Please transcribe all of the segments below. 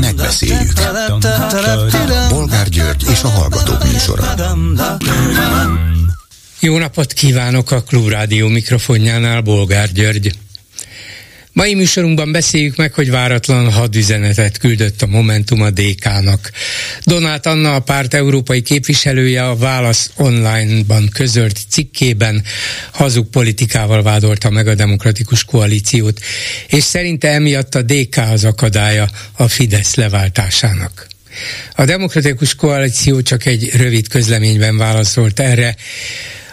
Megbeszéljük. Bolgár György és a Hallgatók műsora. Jó napot kívánok a Klubrádió mikrofonjánál, Bolgár György. Mai műsorunkban beszéljük meg, hogy váratlan hadüzenetet küldött a Momentum a DK-nak. Donát Anna, a párt európai képviselője a Válasz online-ban közölt cikkében hazug politikával vádolta meg a demokratikus koalíciót, és szerinte emiatt a DK az akadálya a Fidesz leváltásának. A demokratikus koalíció csak egy rövid közleményben válaszolt erre,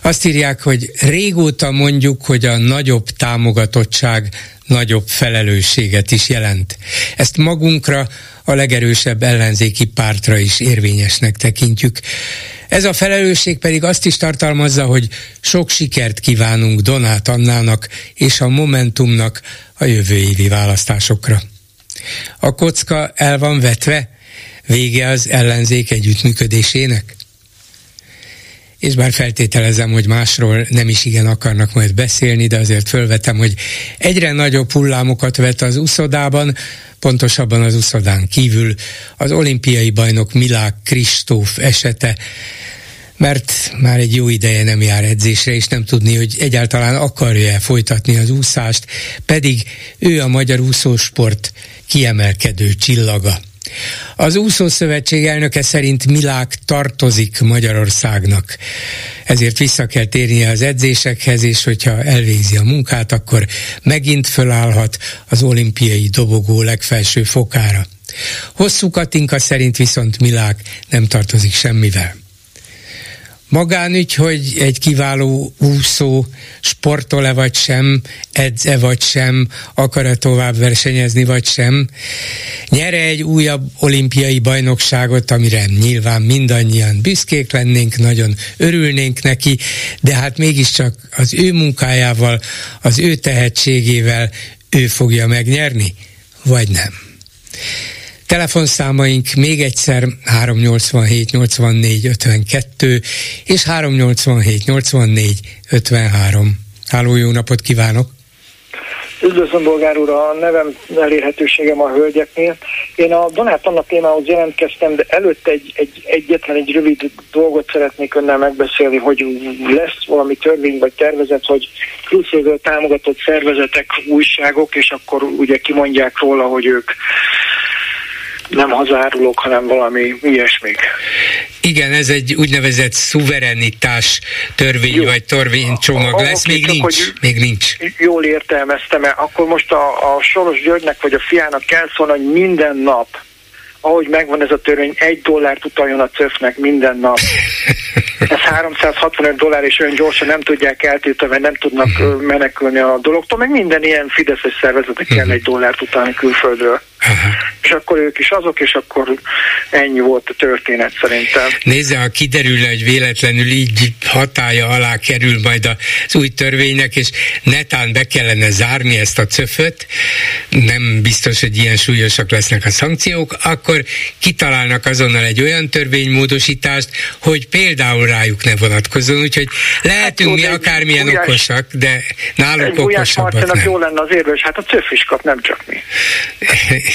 azt írják, hogy régóta mondjuk, hogy a nagyobb támogatottság nagyobb felelősséget is jelent. Ezt magunkra, a legerősebb ellenzéki pártra is érvényesnek tekintjük. Ez a felelősség pedig azt is tartalmazza, hogy sok sikert kívánunk Donát Annának és a Momentumnak a jövő évi választásokra. A kocka el van vetve? Vége az ellenzék együttműködésének? És bár feltételezem, hogy másról nem is igen akarnak majd beszélni, de azért fölvetem, hogy egyre nagyobb hullámokat vet az uszodában, pontosabban az uszodán kívül az olimpiai bajnok Milák Kristóf esete, mert már egy jó ideje nem jár edzésre, és nem tudni, hogy egyáltalán akarja-e folytatni az úszást, pedig ő a magyar úszósport kiemelkedő csillaga. Az úszószövetség elnöke szerint Milák tartozik Magyarországnak, ezért vissza kell térnie az edzésekhez, és hogyha elvégzi a munkát, akkor megint fölállhat az olimpiai dobogó legfelső fokára. Hosszú Katinka szerint viszont Milák nem tartozik semmivel magánügy, hogy egy kiváló úszó sportol-e vagy sem, edze vagy sem, akar-e tovább versenyezni vagy sem, nyere egy újabb olimpiai bajnokságot, amire nyilván mindannyian büszkék lennénk, nagyon örülnénk neki, de hát mégiscsak az ő munkájával, az ő tehetségével ő fogja megnyerni, vagy nem. Telefonszámaink még egyszer 387 84 52 és 387 84 53. Háló, jó napot kívánok! Üdvözlöm, bolgár úr, a nevem elérhetőségem a hölgyeknél. Én a Donát Anna témához jelentkeztem, de előtte egy, egy, egyetlen egy rövid dolgot szeretnék önnel megbeszélni, hogy lesz valami törvény vagy tervezet, hogy külföldről támogatott szervezetek, újságok, és akkor ugye kimondják róla, hogy ők nem hazárulók, hanem valami ilyesmik. Igen, ez egy úgynevezett szuverenitás törvény Jó. vagy törvénycsomag a, lesz, még nincs. Még nincs. Jól értelmeztem -e, akkor most a, a Soros Györgynek vagy a fiának kell szólni, hogy minden nap ahogy megvan ez a törvény, egy dollárt utaljon a cöfnek minden nap. Ez 365 dollár, és olyan gyorsan nem tudják eltiltani, mert nem tudnak uh-huh. menekülni a dologtól, meg minden ilyen fideszes szervezetek kell uh-huh. egy dollárt utalni külföldről. Uh-huh. És akkor ők is azok, és akkor ennyi volt a történet szerintem. Nézze, ha kiderül, hogy véletlenül így hatája alá kerül majd az új törvénynek, és netán be kellene zárni ezt a cöföt, nem biztos, hogy ilyen súlyosak lesznek a szankciók, akkor kitalálnak azonnal egy olyan törvénymódosítást, hogy például rájuk ne vonatkozzon, úgyhogy lehetünk hát, mi akármilyen Gulyás, okosak, de náluk okosabbak nem. jó lenne az érvés, hát a cöf is kap, nem csak mi.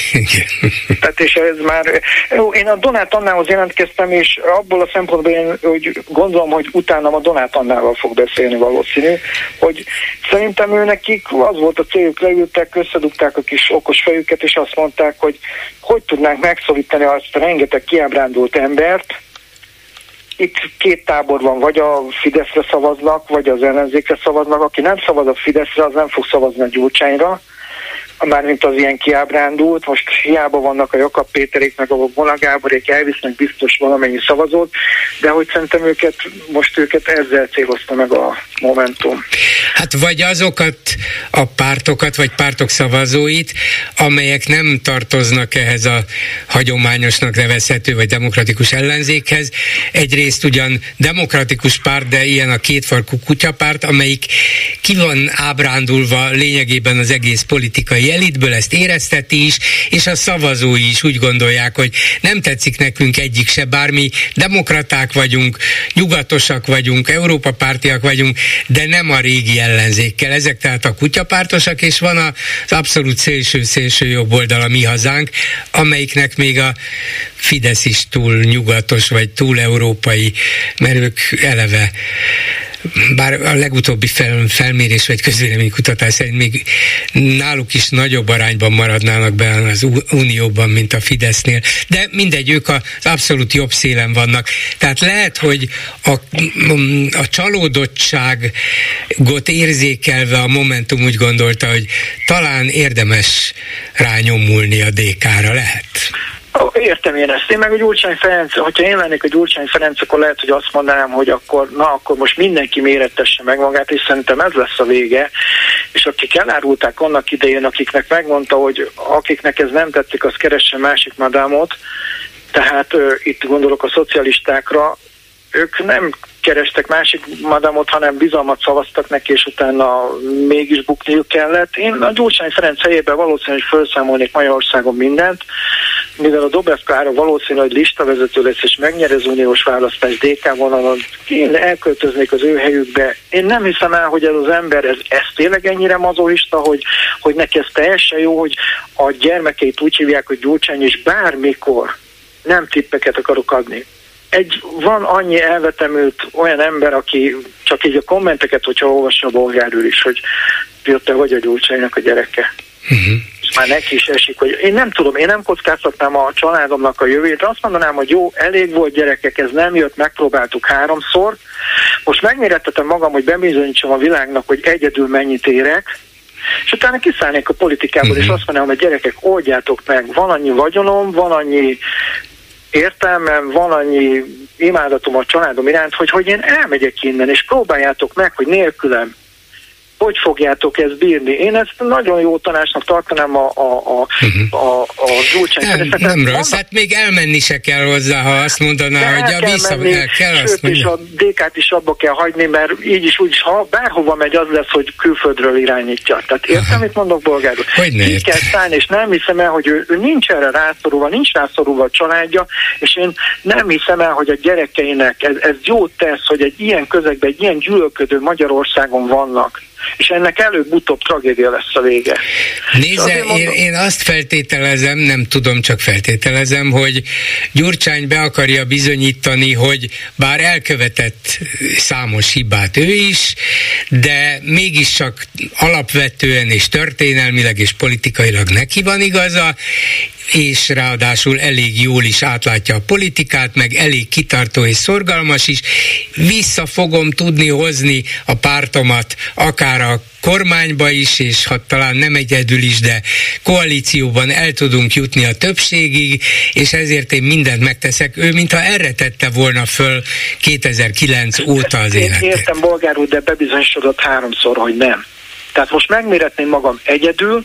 Tehát és ez már, jó, én a Donát Annához jelentkeztem, és abból a szempontból én hogy gondolom, hogy utána a Donát Annával fog beszélni valószínű, hogy szerintem ő nekik az volt a céljuk, leültek, összedugták a kis okos fejüket, és azt mondták, hogy hogy tudnánk megszólítani azt a rengeteg kiábrándult embert, itt két tábor van, vagy a Fideszre szavaznak, vagy az ellenzékre szavaznak. Aki nem szavaz a Fideszre, az nem fog szavazni a Gyurcsányra mármint az ilyen kiábrándult, most hiába vannak a Jakab Péterék, meg a Bona Gáborék, elvisznek biztos valamennyi szavazót, de hogy szerintem őket, most őket ezzel célozta meg a Momentum. Hát vagy azokat a pártokat, vagy pártok szavazóit, amelyek nem tartoznak ehhez a hagyományosnak nevezhető, vagy demokratikus ellenzékhez. Egyrészt ugyan demokratikus párt, de ilyen a kétfarkú kutyapárt, amelyik ki van ábrándulva lényegében az egész politikai elitből ezt érezteti is, és a szavazói is úgy gondolják, hogy nem tetszik nekünk egyik se, bármi demokraták vagyunk, nyugatosak vagyunk, Európa pártiak vagyunk, de nem a régi ellenzékkel. Ezek tehát a kutyapártosak, és van az abszolút szélső-szélső jobb oldal, a mi hazánk, amelyiknek még a Fidesz is túl nyugatos, vagy túl európai, mert ők eleve bár a legutóbbi fel, felmérés vagy közvéleménykutatás szerint még náluk is nagyobb arányban maradnának be az Unióban, mint a Fidesznél, de mindegy, ők az abszolút jobb szélen vannak. Tehát lehet, hogy a, a csalódottságot érzékelve a Momentum úgy gondolta, hogy talán érdemes rányomulni a DK-ra, lehet? Értem én ezt. Én meg a Gyurcsány Ferenc, hogyha én lennék a Gyurcsány Ferenc, akkor lehet, hogy azt mondanám, hogy akkor, na, akkor most mindenki mérettesse meg magát, és szerintem ez lesz a vége. És akik elárulták annak idején, akiknek megmondta, hogy akiknek ez nem tetszik, az keresse másik madámot, tehát uh, itt gondolok a szocialistákra, ők nem kerestek másik madamot, hanem bizalmat szavaztak neki, és utána mégis bukniuk kellett. Én a Gyurcsány Ferenc helyében valószínűleg felszámolnék Magyarországon mindent, mivel a Dobrev Klára valószínűleg listavezető lesz, és megnyer az uniós választás DK vonalon, én elköltöznék az ő helyükbe. Én nem hiszem el, hogy ez az ember, ez, ez tényleg ennyire mazoista, hogy, hogy neki ez teljesen jó, hogy a gyermekeit úgy hívják, hogy Gyurcsány, és bármikor nem tippeket akarok adni egy, van annyi elvetemült olyan ember, aki csak így a kommenteket, hogyha olvassa a bolgárül is, hogy te vagy a gyurcsánynak a gyereke. Uh-huh. És már neki is esik, hogy én nem tudom, én nem kockáztatnám a családomnak a jövőjét, azt mondanám, hogy jó, elég volt gyerekek, ez nem jött, megpróbáltuk háromszor, most megmérettetem magam, hogy bebizonyítsam a világnak, hogy egyedül mennyit érek, és utána kiszállnék a politikából, uh-huh. és azt mondanám, hogy gyerekek, oldjátok meg, van annyi vagyonom, van annyi értelmem, van annyi imádatom a családom iránt, hogy, hogy én elmegyek innen, és próbáljátok meg, hogy nélkülem hogy fogjátok ezt bírni? Én ezt nagyon jó tanácsnak tartanám a, a, a, uh-huh. a, a Nem, nem rossz, hát még elmenni se kell hozzá, ha azt mondaná, De hogy a vissza menni, el kell sőt, azt és a DK-t is abba kell hagyni, mert így is úgy is, ha bárhova megy, az lesz, hogy külföldről irányítja. Tehát értem, mit mondok bolgárul? Hogy ne Így kell szállni, és nem hiszem el, hogy ő, ő nincs erre rászorulva, nincs rászorulva a családja, és én nem hiszem el, hogy a gyerekeinek ez, ez jót tesz, hogy egy ilyen közegben, egy ilyen gyűlölködő Magyarországon vannak és ennek előbb-utóbb tragédia lesz a vége. Nézze, mondom, én, én azt feltételezem, nem tudom, csak feltételezem, hogy Gyurcsány be akarja bizonyítani, hogy bár elkövetett számos hibát ő is, de mégiscsak alapvetően és történelmileg és politikailag neki van igaza, és ráadásul elég jól is átlátja a politikát, meg elég kitartó és szorgalmas is. Vissza fogom tudni hozni a pártomat, akár a kormányba is, és ha talán nem egyedül is, de koalícióban el tudunk jutni a többségig, és ezért én mindent megteszek. Ő, mintha erre tette volna föl 2009 óta az életet. Értem, bolgár úr, de bebizonyosodott háromszor, hogy nem. Tehát most megméretném magam egyedül,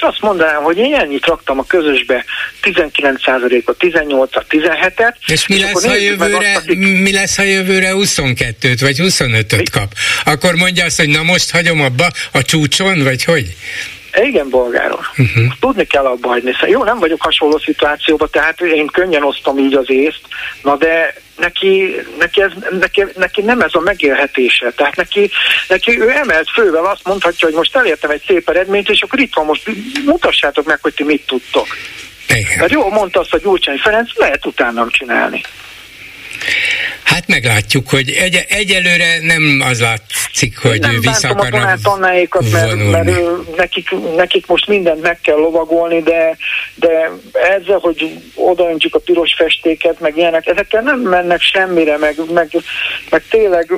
és azt mondanám, hogy én ennyit raktam a közösbe, 19%-ot, 18-at, 17-et. És mi, és lesz, ha jövőre, azt, mi lesz, ha jövőre 22-t vagy 25-öt kap? Akkor mondja azt, hogy na most hagyom abba a csúcson, vagy hogy? Igen, bolgáról. Uh-huh. Tudni kell abba hagyni. Szóval jó, nem vagyok hasonló szituációban, tehát én könnyen osztom így az észt, na de neki, neki, ez, neki, neki nem ez a megélhetése. Tehát neki, neki ő emelt fővel azt mondhatja, hogy most elértem egy szép eredményt, és akkor itt van, most mutassátok meg, hogy ti mit tudtok. Igen. Mert jó, mondta azt a Gyurcsány Ferenc, lehet utánam csinálni. Hát meglátjuk, hogy egy, egyelőre nem az látszik, hogy nem vissza akarnak Annáékat, mert, mert ő, nekik, nekik most mindent meg kell lovagolni, de, de ezzel, hogy odaöntjük a piros festéket, meg ilyenek, ezekkel nem mennek semmire, meg, meg, meg tényleg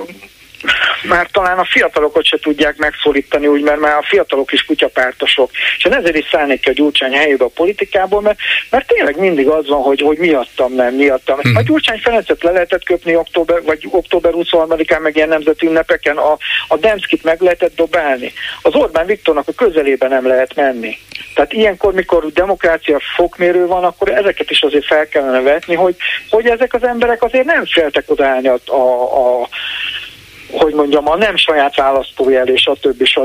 már talán a fiatalokat se tudják megszólítani, úgy, mert már a fiatalok is kutyapártosok. És én ezért is szállnék ki a Gyurcsány helyébe a politikából, mert, mert tényleg mindig az van, hogy, hogy miattam nem, miattam. Hmm. A Gyurcsány Ferencet le lehetett köpni október, vagy október 23-án, meg ilyen nemzeti ünnepeken, a, a Demszkit meg lehetett dobálni. Az Orbán Viktornak a közelébe nem lehet menni. Tehát ilyenkor, mikor demokrácia fokmérő van, akkor ezeket is azért fel kellene vetni, hogy, hogy ezek az emberek azért nem féltek odállni a, a, a hogy mondjam, a nem saját választójel, és a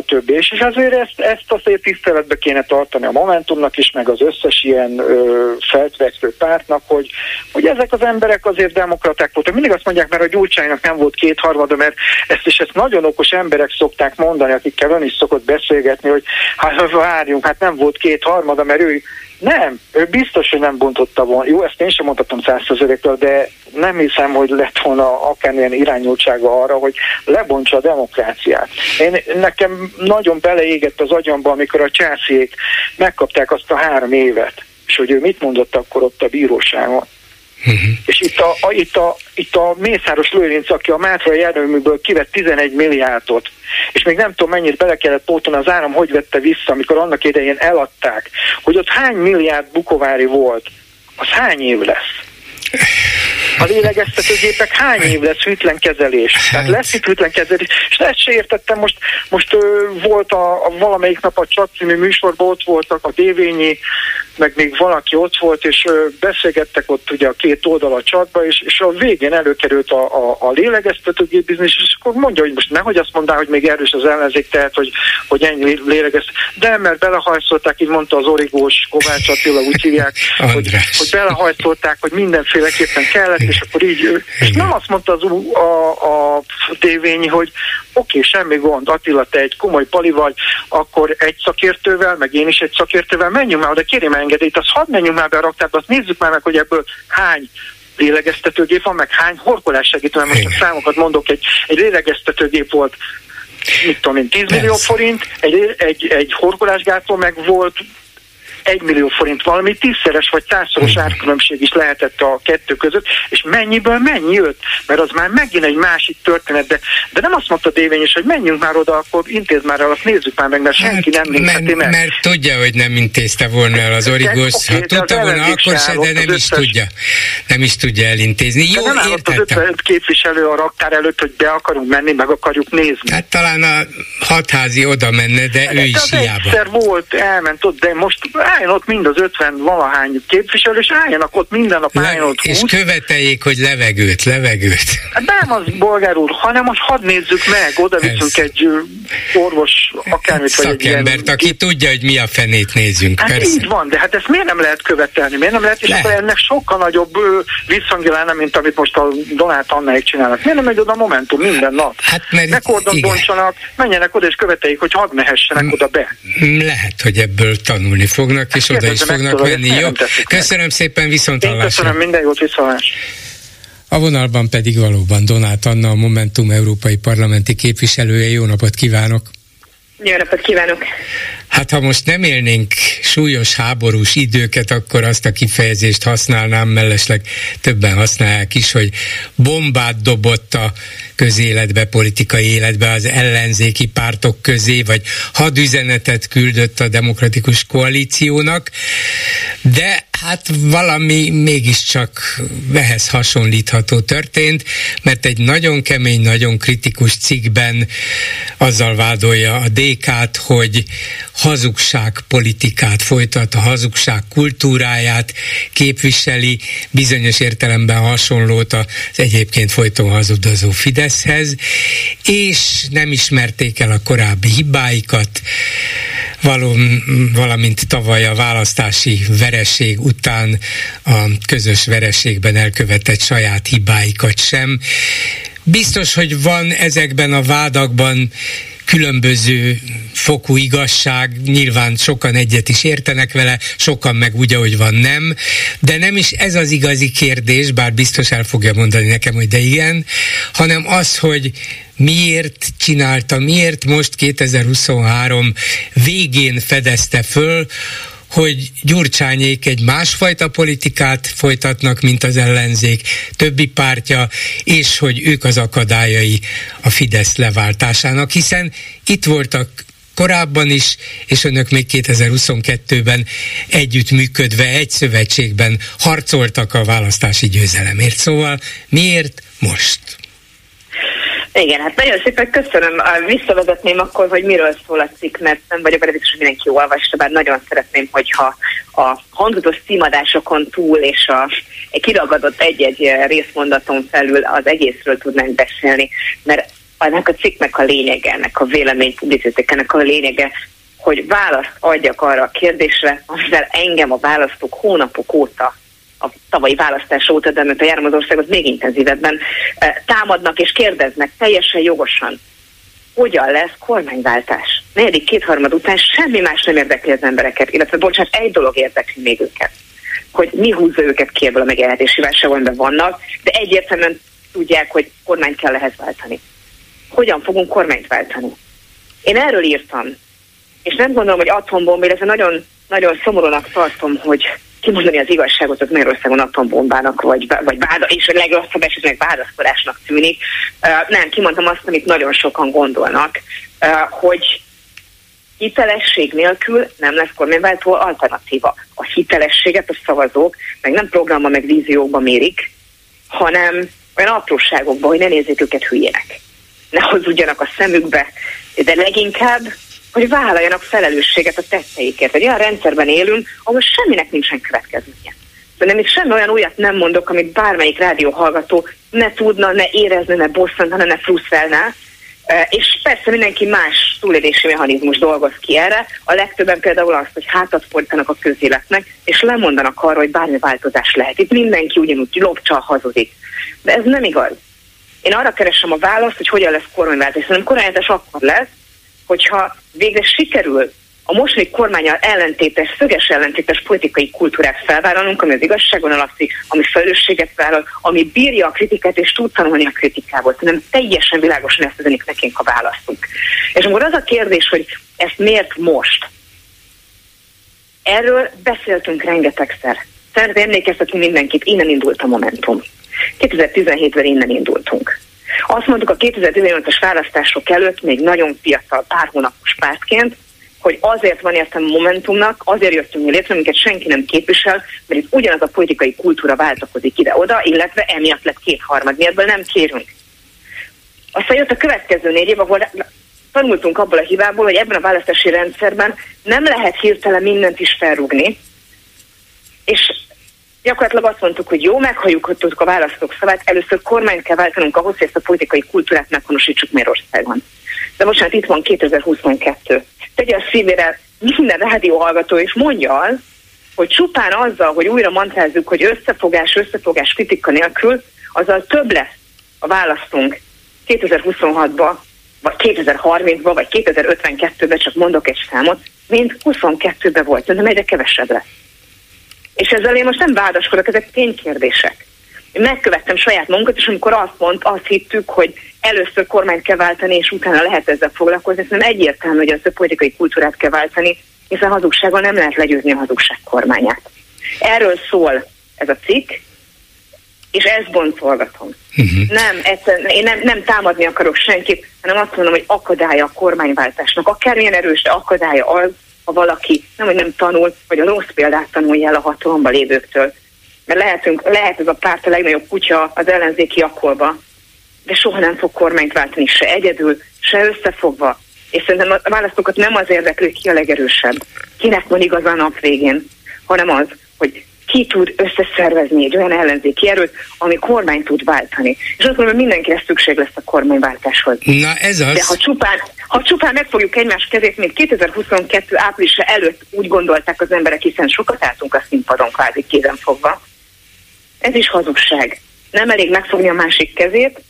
többi, és. És, azért ezt, ezt azért tiszteletbe kéne tartani a Momentumnak is, meg az összes ilyen ö, feltvekvő pártnak, hogy, hogy ezek az emberek azért demokraták voltak. Mindig azt mondják, mert a Gyurcsánynak nem volt kétharmada, mert ezt is ezt nagyon okos emberek szokták mondani, akikkel ön is szokott beszélgetni, hogy hát várjunk, hát nem volt kétharmada, mert ő nem, ő biztos, hogy nem bontotta volna. Jó, ezt én sem mondhatom százszerzelékről, de nem hiszem, hogy lett volna akármilyen irányultsága arra, hogy lebontsa a demokráciát. Én, nekem nagyon beleégett az agyamba, amikor a császék megkapták azt a három évet, és hogy ő mit mondott akkor ott a bíróságon. Uh-huh. És itt a, a, itt, a, itt a Mészáros Lőrinc, aki a Mátra járműből kivett 11 milliárdot, és még nem tudom mennyit bele kellett pótolni, az áram hogy vette vissza, amikor annak idején eladták, hogy ott hány milliárd bukovári volt, az hány év lesz? A lélegeztetőgépek hány év lesz hűtlen kezelés? Tehát lesz itt hűtlen kezelés, és ezt se értettem, most, most ö, volt a, a valamelyik nap a Csat című műsorban, ott voltak a Dévényi meg még valaki ott volt, és beszélgettek ott ugye a két oldal a csatba, és, és a végén előkerült a, a, a lélegeztetőgép biznisz, és akkor mondja, hogy most nehogy azt mondná, hogy még erős az ellenzék, tehát, hogy, hogy ennyi lélegeszt. De mert belehajszolták, így mondta az origós Kovács Attila, úgy hívják, hogy, hogy belehajszolták, hogy mindenféleképpen kellett, és akkor így, és nem azt mondta az a, a tévényi, hogy oké, okay, semmi gond, Attila, te egy komoly pali vagy, akkor egy szakértővel, meg én is egy szakértővel menjünk már oda, kérjem engedélyt, azt hadd menjünk már be a raktárba, azt nézzük már meg, hogy ebből hány lélegeztetőgép van, meg hány horkolás segítő, most a számokat mondok, egy, egy lélegeztetőgép volt mit tudom én, 10 millió forint, egy, egy, egy horkolásgátló meg volt 1 millió forint valami tízszeres vagy százszoros árkülönbség is lehetett a kettő között, és mennyiből mennyi jött, mert az már megint egy másik történet, de, de nem azt mondta Dévényes, hogy menjünk már oda, akkor intéz már el, azt nézzük már meg, mert senki hát, nem mert, meg. Mert tudja, hogy nem intézte volna el az origós, okay, ha tudta volna, akkor se, de nem is tudja. Nem is tudja elintézni. Jó, de nem állott az 55 képviselő a raktár előtt, hogy be akarunk menni, meg akarjuk nézni. Hát talán a hatházi oda menne, de hát ő is hiába. Egyszer volt, elment ott, de most álljon ott mind az 50 valahány képviselő, és álljanak ott minden nap álljon ott 20. És követeljék, hogy levegőt, levegőt. Hát nem az, bolgár úr, hanem most hadd nézzük meg, oda viszünk egy orvos, akármit, vagy egy ilyen... aki tudja, hogy mi a fenét nézünk, hát persze. így van, de hát ezt miért nem lehet követelni? Miért nem lehet? És Le. akkor ennek sokkal nagyobb visszhangja lenne, mint amit most a Donát Annáik csinálnak. Miért nem megy oda a Momentum minden nap? Hát, mert ne kordon bontsanak, menjenek oda és követeljék, hogy hadd mehessenek oda be. Lehet, hogy ebből tanulni fognak, és oda is fognak menni. Jó? Köszönöm szépen, viszont Én köszönöm, minden jót, viszontlás. A vonalban pedig valóban Donát Anna, a Momentum Európai Parlamenti képviselője. Jó napot kívánok! Jó napot kívánok! Hát ha most nem élnénk súlyos háborús időket, akkor azt a kifejezést használnám, mellesleg többen használják is, hogy bombát dobott a közéletbe, politikai életbe az ellenzéki pártok közé, vagy hadüzenetet küldött a demokratikus koalíciónak, de hát valami mégiscsak ehhez hasonlítható történt, mert egy nagyon kemény, nagyon kritikus cikkben azzal vádolja a DK-t, hogy hazugság politikát folytat, a hazugság kultúráját képviseli, bizonyos értelemben hasonlót az egyébként folyton hazudozó Fideszhez, és nem ismerték el a korábbi hibáikat, valamint tavaly a választási vereség után a közös vereségben elkövetett saját hibáikat sem. Biztos, hogy van ezekben a vádakban különböző fokú igazság, nyilván sokan egyet is értenek vele, sokan meg úgy, ahogy van nem, de nem is ez az igazi kérdés, bár biztos el fogja mondani nekem, hogy de igen, hanem az, hogy miért csinálta, miért most 2023 végén fedezte föl, hogy Gyurcsányék egy másfajta politikát folytatnak, mint az ellenzék többi pártja, és hogy ők az akadályai a Fidesz leváltásának, hiszen itt voltak korábban is, és önök még 2022-ben együtt működve egy szövetségben harcoltak a választási győzelemért. Szóval miért most? Igen, hát nagyon szépen köszönöm. Visszavezetném akkor, hogy miről szól a cikk, mert nem vagyok benne hogy mindenki olvasta, bár nagyon szeretném, hogyha a hangzatos címadásokon túl és a kiragadott egy-egy részmondaton felül az egészről tudnánk beszélni, mert ennek a cikknek a lényege, ennek a véleménypublicisztikának a lényege, hogy választ adjak arra a kérdésre, amivel engem a választók hónapok óta a tavalyi választás óta, de a járom az még intenzívebben eh, támadnak és kérdeznek teljesen jogosan, hogyan lesz kormányváltás. Negyedik kétharmad után semmi más nem érdekli az embereket, illetve bocsánat, egy dolog érdekli még őket, hogy mi húzza őket ki ebből a megélhetési válságban vannak, de egyértelműen tudják, hogy kormányt kell ehhez váltani. Hogyan fogunk kormányt váltani? Én erről írtam, és nem gondolom, hogy atombomba, illetve nagyon, nagyon szomorúnak tartom, hogy kimondani az igazságot, hogy Magyarországon atombombának, vagy, vagy váda, és a legrosszabb esetleg választásnak tűnik. Uh, nem, kimondtam azt, amit nagyon sokan gondolnak, uh, hogy hitelesség nélkül nem lesz kormányváltó alternatíva. A hitelességet a szavazók meg nem programba, meg víziókba mérik, hanem olyan apróságokba, hogy ne nézzék őket hülyének. Ne hozzudjanak a szemükbe, de leginkább hogy vállaljanak felelősséget a tetteikért. Egy olyan rendszerben élünk, ahol semminek nincsen következménye. De nem itt semmi olyan újat nem mondok, amit bármelyik rádióhallgató ne tudna, ne érezne, ne bosszantana, ne frusztrálná. És persze mindenki más túlélési mechanizmus dolgoz ki erre. A legtöbben például azt, hogy hátat fordítanak a közéletnek, és lemondanak arra, hogy bármi változás lehet. Itt mindenki ugyanúgy lopcsal hazudik. De ez nem igaz. Én arra keresem a választ, hogy hogyan lesz kormányváltás. Szerintem kormányváltás akkor lesz, hogyha végre sikerül a mostani kormányal ellentétes, szöges ellentétes politikai kultúrát felvállalnunk, ami az igazságon alapszik, ami felelősséget vállal, ami bírja a kritikát és tud tanulni a kritikából. Nem teljesen világosan ezt üzenik nekünk, a választunk. És akkor az a kérdés, hogy ezt miért most? Erről beszéltünk rengetegszer. Szeretném emlékeztetni mindenkit, innen indult a Momentum. 2017-ben innen indultunk. Azt mondtuk a 2018-as választások előtt, még nagyon fiatal, pár hónapos pártként, hogy azért van értem a Momentumnak, azért jöttünk mi létre, minket senki nem képvisel, mert itt ugyanaz a politikai kultúra váltakozik ide-oda, illetve emiatt lett kétharmad, mi nem kérünk. Aztán jött a következő négy év, ahol tanultunk abból a hibából, hogy ebben a választási rendszerben nem lehet hirtelen mindent is felrúgni, és gyakorlatilag azt mondtuk, hogy jó, meghalljuk a választók szavát, először kormányt kell váltanunk ahhoz, hogy ezt a politikai kultúrát meghonosítsuk Magyarországon. De most hát itt van 2022. Tegye a szívére minden rádióhallgató, és mondja az, hogy csupán azzal, hogy újra mantrázzuk, hogy összefogás, összefogás kritika nélkül, azzal több lesz a választunk 2026-ba, vagy 2030-ba, vagy 2052-ben, csak mondok egy számot, mint 22-ben volt, nem egyre kevesebb lesz. És ezzel én most nem vádaskodok, ezek ténykérdések. Én megkövettem saját munkat, és amikor azt mond, azt hittük, hogy először kormányt kell váltani, és utána lehet ezzel foglalkozni, szerintem egyértelmű, hogy az a politikai kultúrát kell váltani, hiszen hazugsággal nem lehet legyőzni a hazugság kormányát. Erről szól ez a cikk, és ezt boncolgatom. Uh-huh. Nem, egyszerűen, én nem, nem támadni akarok senkit, hanem azt mondom, hogy akadálya a kormánywáltásnak. Akármilyen erős, akadálya az, ha valaki nem, hogy nem tanul, vagy a rossz példát tanulja el a hatalomba lévőktől. Mert lehetünk, lehet ez a párt a legnagyobb kutya az ellenzéki akkolba, de soha nem fog kormányt váltani se egyedül, se összefogva. És szerintem a választókat nem az érdekli, ki a legerősebb, kinek van igaz a nap végén, hanem az, hogy ki tud összeszervezni egy olyan ellenzéki erőt, ami kormány tud váltani. És azt gondolom, hogy mindenkire szükség lesz a kormányváltáshoz. Na ez az. De ha csupán, ha csupán megfogjuk egymás kezét, még 2022 áprilisa előtt úgy gondolták az emberek, hiszen sokat álltunk a színpadon kvázi kézen fogva. Ez is hazugság. Nem elég megfogni a másik kezét,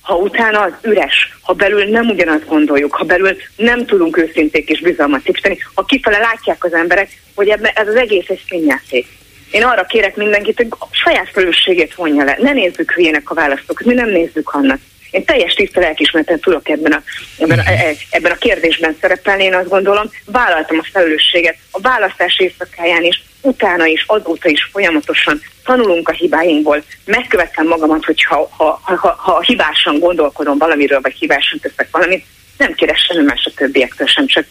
ha utána az üres, ha belül nem ugyanazt gondoljuk, ha belül nem tudunk őszinték és bizalmat tipteni, ha kifele látják az emberek, hogy ebben ez az egész egy színjáték én arra kérek mindenkit, hogy a saját felelősségét vonja le. Ne nézzük hülyének a választókat, mi nem nézzük annak. Én teljes tiszta lelkismereten tudok ebben a, ebben, a, e, ebben a kérdésben szerepelni, én azt gondolom, vállaltam a felelősséget a választás éjszakáján is, utána is, azóta is folyamatosan tanulunk a hibáinkból, megkövettem magamat, hogy ha, ha, ha, ha hibásan gondolkodom valamiről, vagy hibásan teszek valamit, nem keres semmi más a többiektől sem, csak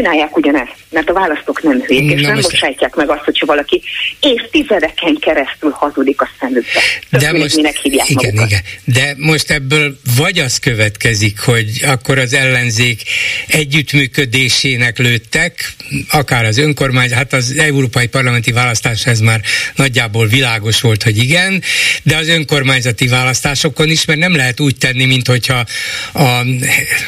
csinálják ugyanezt, mert a választók nem hülyék, és Na nem most... bocsájtják meg azt, hogyha valaki évtizedeken keresztül hazudik a szemükbe. De most, minek hívják igen, magukat. igen. De most ebből vagy az következik, hogy akkor az ellenzék együttműködésének lőttek, akár az önkormányzat, hát az európai parlamenti választás ez már nagyjából világos volt, hogy igen, de az önkormányzati választásokon is, mert nem lehet úgy tenni, mint hogyha a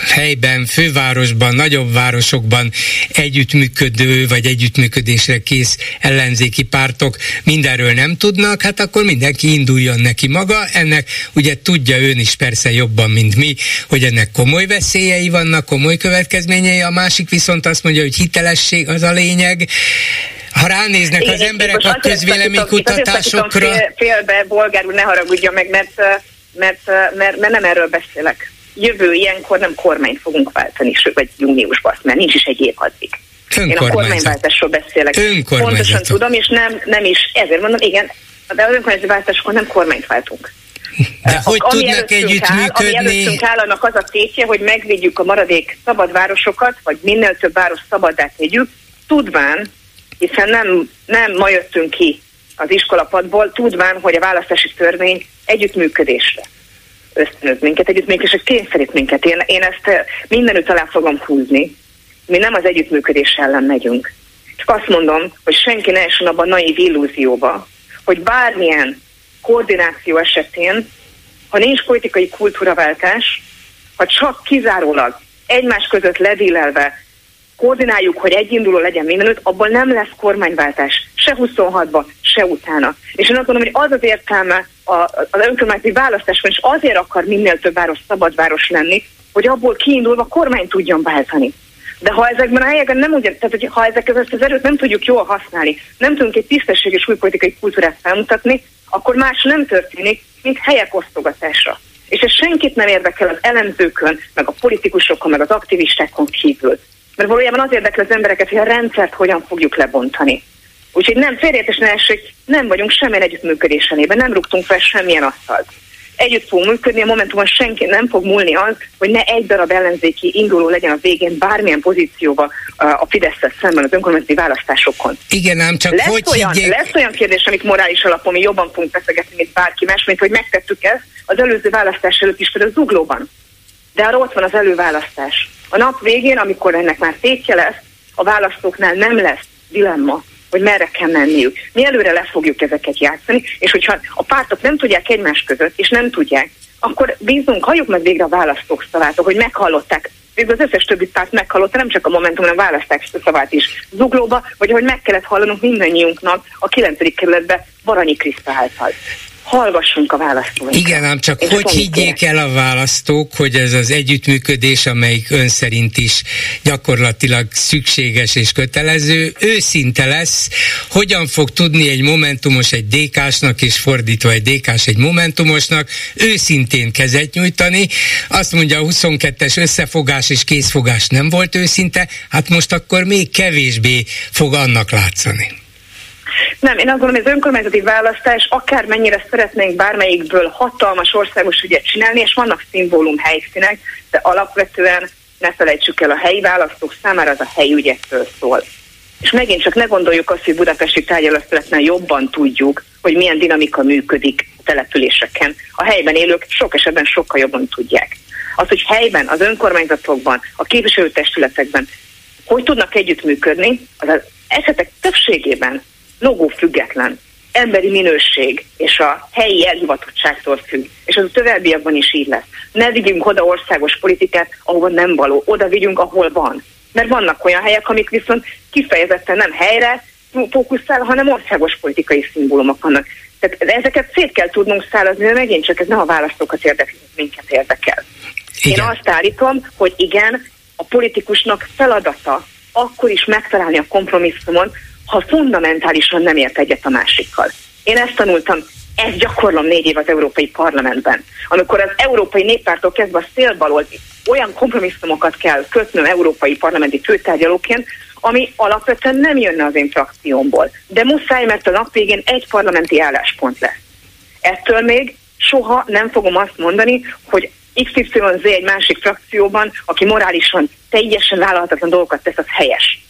helyben, fővárosban, nagyobb városokban együttműködő vagy együttműködésre kész ellenzéki pártok mindenről nem tudnak, hát akkor mindenki induljon neki maga. Ennek ugye tudja ön is persze jobban, mint mi, hogy ennek komoly veszélyei vannak, komoly következményei, a másik viszont azt mondja, hogy hitelesség az a lényeg. Ha ránéznek Igen, az emberek a közvéleménykutatásokra... Fél, félbe, bolgár úr, ne haragudja meg, mert, mert, mert, mert nem erről beszélek jövő ilyenkor nem kormányt fogunk váltani, vagy júniusban, mert nincs is egy év addig. Én a kormányváltásról beszélek. Pontosan tudom, és nem, nem is, ezért mondom, igen, de az önkormányzati váltáskor nem kormányt váltunk. De hogy ami tudnak együttműködni? Ami előttünk áll, annak az a tétje, hogy megvédjük a maradék szabad városokat, vagy minél több város szabaddá tegyük, tudván, hiszen nem, nem ma jöttünk ki az iskolapadból, tudván, hogy a választási törvény együttműködésre ösztönöz minket, együttműködésre kényszerít minket. Én, én ezt eh, mindenütt alá fogom húzni. Mi nem az együttműködés ellen megyünk. Csak azt mondom, hogy senki ne essen abban a naív illúzióba, hogy bármilyen koordináció esetén, ha nincs politikai kultúraváltás, ha csak kizárólag egymás között ledílelve koordináljuk, hogy egyinduló legyen mindenütt, abból nem lesz kormányváltás, se 26-ba, se utána. És én azt mondom, hogy az az értelme az önkormányzati választásban, és azért akar minél több város szabad város lenni, hogy abból kiindulva kormány tudjon váltani. De ha ezekben a helyeken nem úgy, tehát hogy ha ezek ezt az erőt nem tudjuk jól használni, nem tudunk egy tisztességes új politikai kultúrát felmutatni, akkor más nem történik, mint helyek osztogatása. És ez senkit nem érdekel az elemzőkön, meg a politikusokon, meg az aktivistákon kívül. Mert valójában az érdekel az embereket, hogy a rendszert hogyan fogjuk lebontani. Úgyhogy nem félreértés ne essék, nem vagyunk semmilyen együttműködés elében, nem rúgtunk fel semmilyen asztalt. Együtt fogunk működni, a Momentumon senki nem fog múlni az, hogy ne egy darab ellenzéki induló legyen a végén bármilyen pozícióba a fidesz szemben az önkormányzati választásokon. Igen, ám csak lesz hogy olyan, higgyék... Lesz olyan kérdés, amit morális alapon mi jobban fogunk beszélgetni, mint bárki más, mint hogy megtettük ezt az előző választás előtt is például Zuglóban. De arra ott van az előválasztás. A nap végén, amikor ennek már tétje lesz, a választóknál nem lesz dilemma, hogy merre kell menniük. Mi előre le fogjuk ezeket játszani, és hogyha a pártok nem tudják egymás között, és nem tudják, akkor bízunk, halljuk meg végre a választók szavát, hogy meghallották Végül az összes többi párt meghallotta, nem csak a Momentum, hanem a választás szavát is zuglóba, vagy hogy meg kellett hallanunk mindannyiunknak a 9. kerületbe Baranyi Kriszta által hallgassunk a választóinkra. Igen, ám csak hogy higgyék el a választók, hogy ez az együttműködés, amelyik ön szerint is gyakorlatilag szükséges és kötelező, őszinte lesz, hogyan fog tudni egy momentumos egy DK-snak, és fordítva egy DK-s egy momentumosnak őszintén kezet nyújtani. Azt mondja, a 22-es összefogás és készfogás nem volt őszinte, hát most akkor még kevésbé fog annak látszani. Nem, én azt gondolom, hogy az önkormányzati választás akármennyire szeretnénk bármelyikből hatalmas országos ügyet csinálni, és vannak szimbólum helyszínek, de alapvetően ne felejtsük el, a helyi választók számára az a helyi ügyekről szól. És megint csak ne gondoljuk azt, hogy budapesti tárgyalószövetnél jobban tudjuk, hogy milyen dinamika működik településeken. A helyben élők sok esetben sokkal jobban tudják. Az, hogy helyben, az önkormányzatokban, a képviselőtestületekben hogy tudnak együttműködni, az, az esetek többségében logó független, emberi minőség és a helyi elhivatottságtól függ. És az a továbbiakban is így lesz. Ne vigyünk oda országos politikát, ahova nem való. Oda vigyünk, ahol van. Mert vannak olyan helyek, amik viszont kifejezetten nem helyre fókuszál, hanem országos politikai szimbólumok vannak. Tehát ezeket szét kell tudnunk szállazni, de megint csak ez nem a választókat érdekli, minket érdekel. Igen. Én azt állítom, hogy igen, a politikusnak feladata akkor is megtalálni a kompromisszumon, ha fundamentálisan nem ért egyet a másikkal. Én ezt tanultam, ezt gyakorlom négy év az Európai Parlamentben. Amikor az Európai Néppártól kezdve a szélbalól olyan kompromisszumokat kell kötnöm Európai Parlamenti főtárgyalóként, ami alapvetően nem jönne az én frakciómból. De muszáj, mert a nap végén egy parlamenti álláspont lesz. Ettől még soha nem fogom azt mondani, hogy XYZ egy másik frakcióban, aki morálisan teljesen vállalhatatlan dolgokat tesz, az helyes.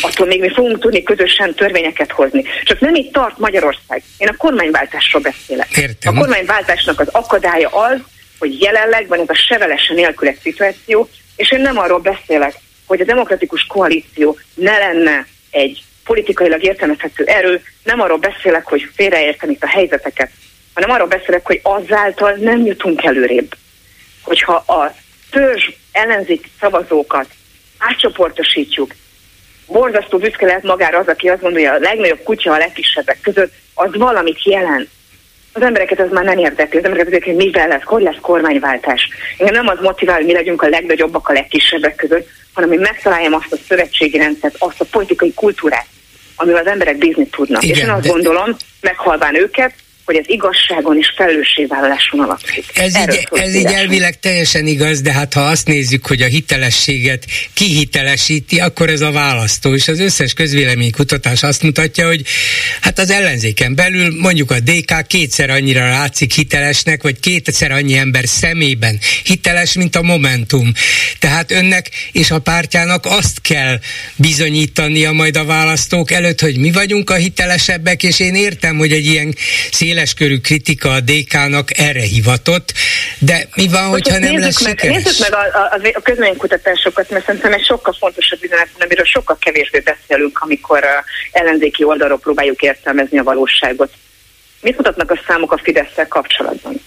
Attól még mi fogunk tudni közösen törvényeket hozni. Csak nem itt tart Magyarország. Én a kormányváltásról beszélek. Értem. A kormányváltásnak az akadálya az, hogy jelenleg van ez a sevelesen nélkül egy szituáció, és én nem arról beszélek, hogy a demokratikus koalíció ne lenne egy politikailag értelmezhető erő, nem arról beszélek, hogy félreértem itt a helyzeteket, hanem arról beszélek, hogy azáltal nem jutunk előrébb. Hogyha a törzs ellenzéki szavazókat átcsoportosítjuk, borzasztó büszke lehet magára az, aki azt gondolja, a legnagyobb kutya a legkisebbek között, az valamit jelent. Az embereket ez már nem érdekli, az embereket érdekli, hogy mivel lesz, hogy lesz kormánywáltás. Engem nem az motivál, hogy mi legyünk a legnagyobbak a legkisebbek között, hanem hogy megtaláljam azt a szövetségi rendszert, azt a politikai kultúrát, amivel az emberek bízni tudnak. Igen, és én azt de... gondolom, meghalván őket, hogy az igazságon és felelősségvállaláson alapszik. Ez, így, ez így elvileg teljesen igaz, de hát ha azt nézzük, hogy a hitelességet kihitelesíti, akkor ez a választó, és az összes közvéleménykutatás azt mutatja, hogy hát az ellenzéken belül mondjuk a DK kétszer annyira látszik hitelesnek, vagy kétszer annyi ember szemében hiteles, mint a Momentum. Tehát önnek és a pártjának azt kell bizonyítania majd a választók előtt, hogy mi vagyunk a hitelesebbek, és én értem, hogy egy ilyen széles széleskörű kritika a DK-nak erre hivatott, de mi van, Most hogyha nem lesz meg, sikeres? Nézzük meg a, a, a közménykutatásokat, mert szerintem egy sokkal fontosabb üzenet, amiről sokkal kevésbé beszélünk, amikor a ellenzéki oldalról próbáljuk értelmezni a valóságot. Mit mutatnak a számok a fidesz kapcsolatban?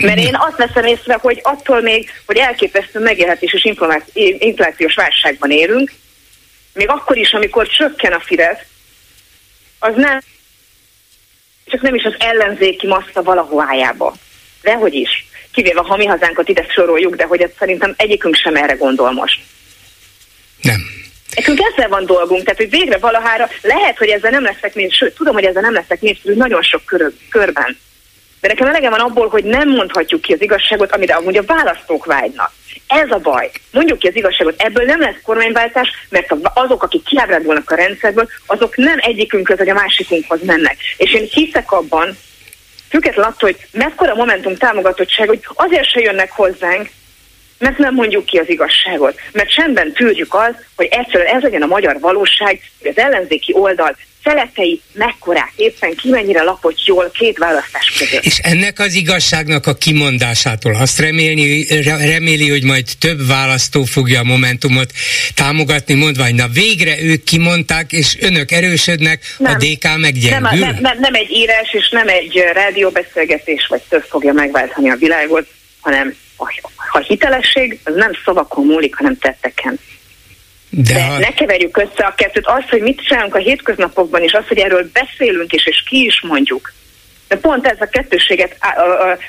Mert én azt veszem észre, hogy attól még, hogy elképesztő megélhetés és inflációs válságban élünk, még akkor is, amikor csökken a Fidesz, az nem csak nem is az ellenzéki massza valahovájába. Dehogy is. Kivéve, ha mi hazánkat ide soroljuk, de hogy ez szerintem egyikünk sem erre gondol most. Nem. Nekünk ezzel van dolgunk, tehát hogy végre valahára lehet, hogy ezzel nem leszek néz, sőt, tudom, hogy ezzel nem leszek népszerű nagyon sok kör, körben. De nekem elege van abból, hogy nem mondhatjuk ki az igazságot, amire amúgy a választók vágynak. Ez a baj. Mondjuk ki az igazságot, ebből nem lesz kormányváltás, mert azok, akik kiábrándulnak a rendszerből, azok nem egyikünkhöz vagy a másikunkhoz mennek. És én hiszek abban, függetlenül attól, hogy mekkora momentum támogatottság, hogy azért se jönnek hozzánk, mert nem mondjuk ki az igazságot. Mert csendben tűrjük az, hogy egyszerűen ez legyen a magyar valóság, hogy az ellenzéki oldal szeletei mekkorák, éppen ki mennyire lapott jól két választás között. És ennek az igazságnak a kimondásától azt remélni, reméli, hogy majd több választó fogja a Momentumot támogatni, mondva, hogy na végre ők kimondták, és önök erősödnek, nem, a DK meggyengül? Nem, nem, nem, nem egy írás, és nem egy rádióbeszélgetés, vagy több fogja megváltani a világot, hanem a, a hitelesség az nem szavakon múlik, hanem tetteken. De, De ha... ne keverjük össze a kettőt. Az, hogy mit csinálunk a hétköznapokban, és az, hogy erről beszélünk is, és ki is mondjuk, de pont ez a kettőséget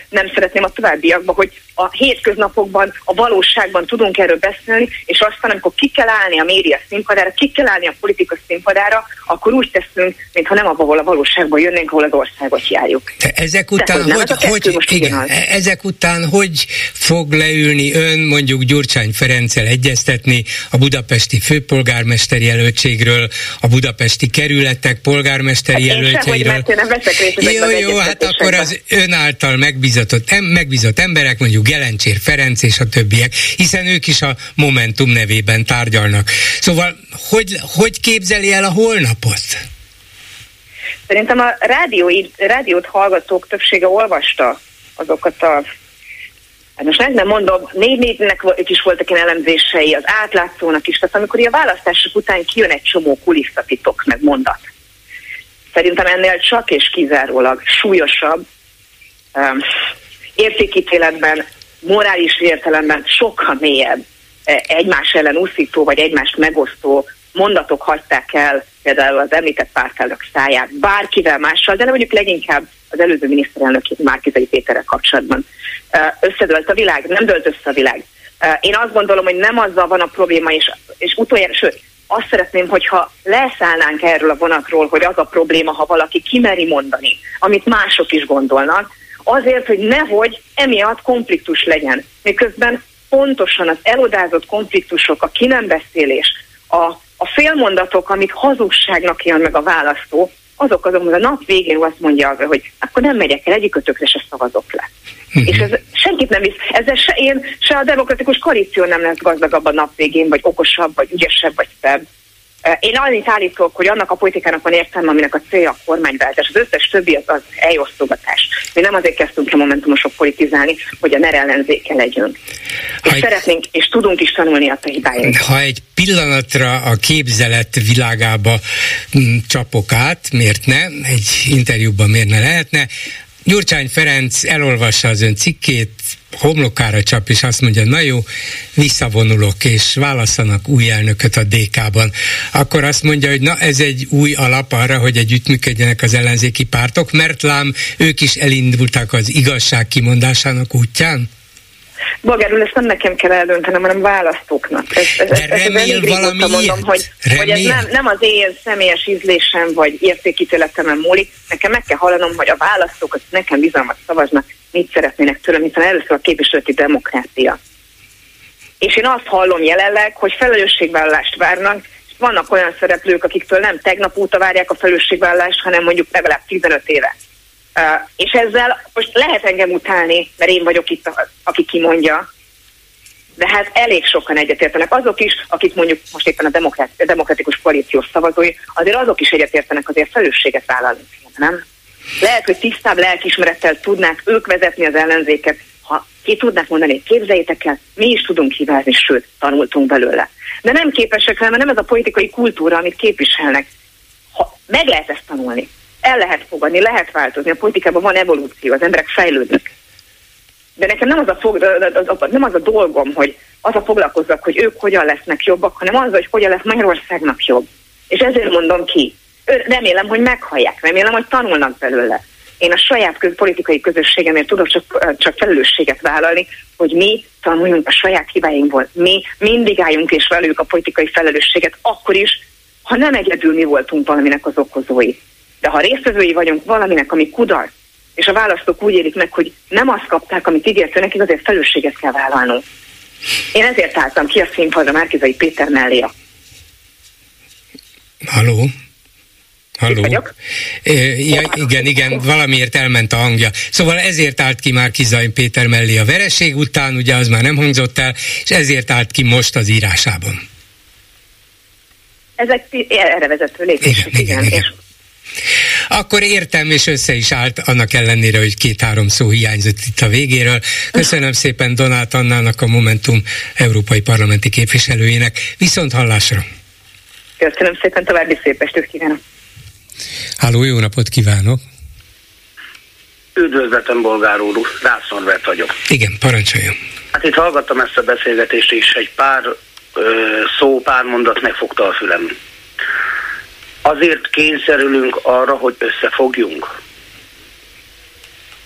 nem szeretném a továbbiakban, hogy a hétköznapokban, a valóságban tudunk erről beszélni, és aztán, amikor ki kell állni a média színpadára, ki kell állni a politika színpadára, akkor úgy teszünk, mintha nem abban a valóságban jönnénk, ahol az országot járjuk. De ezek után, De, hogy, hogy, hogy igen, ezek után hogy fog leülni ön mondjuk Gyurcsány Ferenccel egyeztetni a budapesti főpolgármester jelöltségről, a budapesti kerületek polgármesteri hát jelöltjeiről? Én sem, hogy nem veszek részt jó, hát akkor az ön által megbízatott, em, megbízott emberek, mondjuk Gelencsér Ferenc és a többiek, hiszen ők is a Momentum nevében tárgyalnak. Szóval hogy, hogy képzeli el a holnapot? Szerintem a rádió, rádiót hallgatók többsége olvasta azokat a Hát most nem mondom, négy négynek is voltak ilyen elemzései, az átlátszónak is, tehát amikor a választások után kijön egy csomó kulisszatitok, meg mondat, Szerintem ennél csak és kizárólag súlyosabb um, értékítéletben, morális értelemben sokkal mélyebb e, egymás ellen úszító vagy egymást megosztó mondatok hagyták el például az említett pártelnök száját bárkivel mással, de mondjuk leginkább az előző miniszterelnök Márkizai Péterrel kapcsolatban. Összedölt a világ, nem dölt össze a világ. Én azt gondolom, hogy nem azzal van a probléma, és, és utoljára, sőt, azt szeretném, hogyha leszállnánk erről a vonatról, hogy az a probléma, ha valaki kimeri mondani, amit mások is gondolnak, azért, hogy nehogy emiatt konfliktus legyen. Miközben pontosan az elodázott konfliktusok, a ki nem beszélés, a, a félmondatok, amit hazugságnak jön meg a választó, azok azok, hogy a nap végén azt mondja, hogy akkor nem megyek el, egyikötökre se szavazok le. Uh-huh. És ez senkit nem visz, ezzel se én, se a demokratikus koalíció nem lesz gazdagabb a nap végén, vagy okosabb, vagy ügyesebb, vagy szebb. Én annyit állítok, hogy annak a politikának van értelme, aminek a célja a kormányváltás. Az összes többi az, az eljosztogatás. Mi nem azért kezdtünk a momentumosok politizálni, hogy a NER ellenzéke legyünk. És egy, szeretnénk, és tudunk is tanulni a hibáink. Ha egy pillanatra a képzelet világába mm, csapok át, miért ne? Egy interjúban miért ne lehetne? Gyurcsány Ferenc elolvassa az ön cikkét, homlokára csap, és azt mondja, na jó, visszavonulok, és válaszanak új elnököt a DK-ban, akkor azt mondja, hogy na ez egy új alap arra, hogy együttműködjenek az ellenzéki pártok, mert lám ők is elindultak az igazság kimondásának útján? Bolgárul, ezt nem nekem kell eldöntenem, hanem választóknak. Ez, ez, De ez, remél valami mondom, hogy, hogy ez nem, nem az én személyes ízlésem vagy értékítéletemen múlik. Nekem meg kell hallanom, hogy a választók az nekem bizalmat szavaznak, mit szeretnének tőlem, hiszen először a képviseleti demokrácia. És én azt hallom jelenleg, hogy felelősségvállalást várnak, és vannak olyan szereplők, akiktől nem tegnap óta várják a felelősségvállalást, hanem mondjuk legalább 15 éve. És ezzel most lehet engem utálni, mert én vagyok itt, a, aki kimondja, de hát elég sokan egyetértenek. Azok is, akik mondjuk most éppen a, demokrat, a demokratikus koalíció szavazói, azért azok is egyetértenek azért felelősséget vállalni, nem? Lehet, hogy tisztább lelkismerettel tudnák ők vezetni az ellenzéket, ha ki tudnák mondani, képzeljétek el, mi is tudunk hibázni, sőt, tanultunk belőle. De nem képesek rá, mert nem ez a politikai kultúra, amit képviselnek. Ha meg lehet ezt tanulni, el lehet fogadni, lehet változni, a politikában van evolúció, az emberek fejlődnek. De nekem nem az a, fog, nem az a dolgom, hogy az a foglalkozzak, hogy ők hogyan lesznek jobbak, hanem az, hogy hogyan lesz Magyarországnak jobb. És ezért mondom ki, remélem, hogy meghallják, remélem, hogy tanulnak belőle. Én a saját köz, politikai közösségemért tudok csak, csak felelősséget vállalni, hogy mi tanuljunk a saját hibáinkból. Mi mindig álljunk és velük a politikai felelősséget, akkor is, ha nem egyedül mi voltunk valaminek az okozói. De ha résztvevői vagyunk valaminek, ami kudarc, és a választók úgy élik meg, hogy nem azt kapták, amit ígérte nekik, azért felelősséget kell vállalnunk. Én ezért álltam ki a színpadra Márkizai Péter mellé. Haló? Halló? Ja, igen, igen, valamiért elment a hangja. Szóval ezért állt ki már Kizaj Péter mellé a vereség után, ugye az már nem hangzott el, és ezért állt ki most az írásában. Ezek erre vezető lépések, igen. igen, igen. És akkor értem, és össze is állt, annak ellenére, hogy két-három szó hiányzott itt a végéről. Köszönöm szépen Donát Annának, a Momentum Európai Parlamenti képviselőjének. Viszont hallásra! Köszönöm szépen, további szép estét kívánok! Háló, jó napot kívánok! Üdvözletem, bolgár úr, Rász Norbert vagyok. Igen, parancsoljon. Hát itt hallgattam ezt a beszélgetést, és egy pár ö, szó, pár mondat megfogta a fülem. Azért kényszerülünk arra, hogy összefogjunk.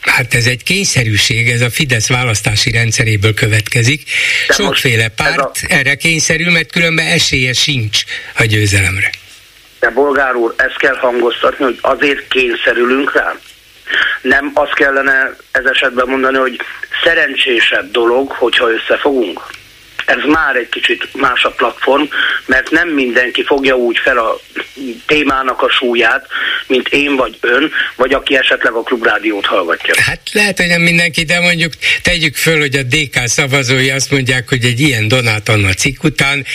Hát ez egy kényszerűség, ez a Fidesz választási rendszeréből következik. De Sokféle párt a... erre kényszerül, mert különben esélye sincs a győzelemre. De bolgár úr, ezt kell hangoztatni, hogy azért kényszerülünk rá. Nem azt kellene ez esetben mondani, hogy szerencsésebb dolog, hogyha összefogunk ez már egy kicsit más a platform, mert nem mindenki fogja úgy fel a témának a súlyát, mint én vagy ön, vagy aki esetleg a klubrádiót hallgatja. Hát lehet, hogy nem mindenki, de mondjuk tegyük föl, hogy a DK szavazói azt mondják, hogy egy ilyen Donát Anna cikk után,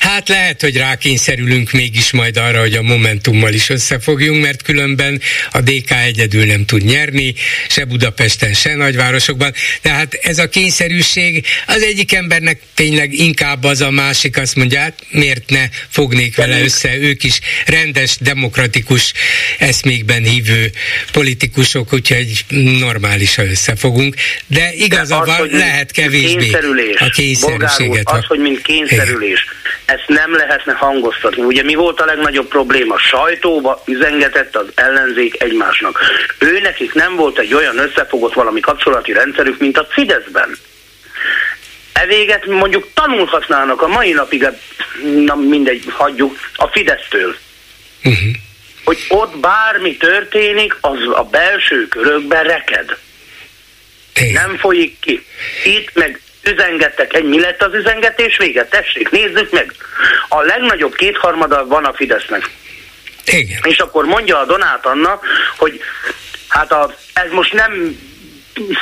hát lehet, hogy rákényszerülünk mégis majd arra, hogy a Momentummal is összefogjunk, mert különben a DK egyedül nem tud nyerni, se Budapesten, se nagyvárosokban. Tehát ez a kényszerűség az egyik embernek tényleg tényleg inkább az a másik azt mondja, hát miért ne fognék vele össze, ők is rendes, demokratikus eszmékben hívő politikusok, úgyhogy normálisan összefogunk, de igaza van, lehet kevésbé kényszerülés, a kényszerűséget. Úr, az, hogy mint kényszerülés, ezt nem lehetne hangoztatni. Ugye mi volt a legnagyobb probléma? Sajtóba üzengetett az ellenzék egymásnak. Ő nekik nem volt egy olyan összefogott valami kapcsolati rendszerük, mint a Fideszben evéget mondjuk tanulhatnának a mai napig, na mindegy, hagyjuk, a Fidesztől. Uh-huh. Hogy ott bármi történik, az a belső körökben reked. Igen. Nem folyik ki. Itt meg üzengettek egy, mi lett az üzengetés vége? Tessék, nézzük meg. A legnagyobb kétharmada van a Fidesznek. Igen. És akkor mondja a Donát Anna, hogy hát a, ez most nem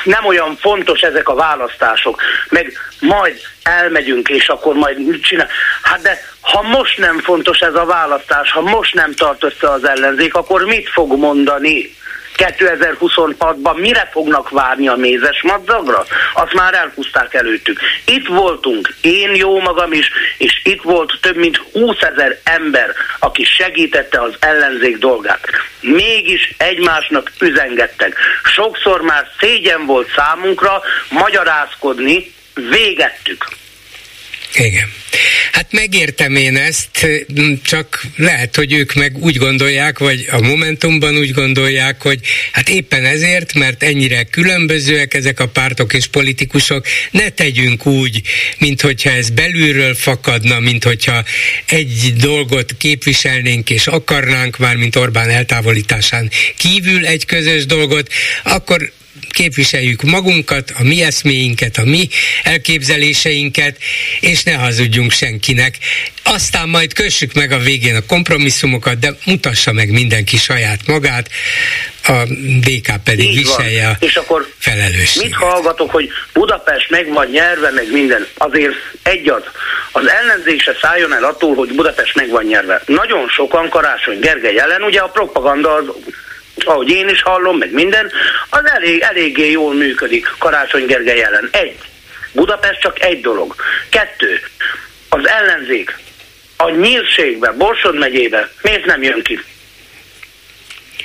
nem olyan fontos ezek a választások, meg majd elmegyünk, és akkor majd csinál. Hát de ha most nem fontos ez a választás, ha most nem tart össze az ellenzék, akkor mit fog mondani? 2026-ban mire fognak várni a mézes madzagra? Azt már elhúzták előttük. Itt voltunk, én jó magam is, és itt volt több mint 20 ezer ember, aki segítette az ellenzék dolgát. Mégis egymásnak üzengettek. Sokszor már szégyen volt számunkra magyarázkodni, végettük. Igen. Hát megértem én ezt, csak lehet, hogy ők meg úgy gondolják, vagy a Momentumban úgy gondolják, hogy hát éppen ezért, mert ennyire különbözőek ezek a pártok és politikusok, ne tegyünk úgy, mint hogyha ez belülről fakadna, mint hogyha egy dolgot képviselnénk és akarnánk már, mint Orbán eltávolításán kívül egy közös dolgot, akkor képviseljük magunkat, a mi eszméinket, a mi elképzeléseinket, és ne hazudjunk senkinek. Aztán majd kössük meg a végén a kompromisszumokat, de mutassa meg mindenki saját magát, a DK pedig Így viselje van. És akkor felelősséget. Mit hallgatok, hogy Budapest meg van nyerve, meg minden. Azért egyad, az ellenzék se szálljon el attól, hogy Budapest meg van nyerve. Nagyon sokan Karácsony Gergely ellen, ugye a propaganda az ahogy én is hallom, meg minden, az elég, eléggé jól működik Karácsony Gergely ellen. Egy. Budapest csak egy dolog. Kettő. Az ellenzék a nyírségbe, Borsod megyébe miért nem jön ki?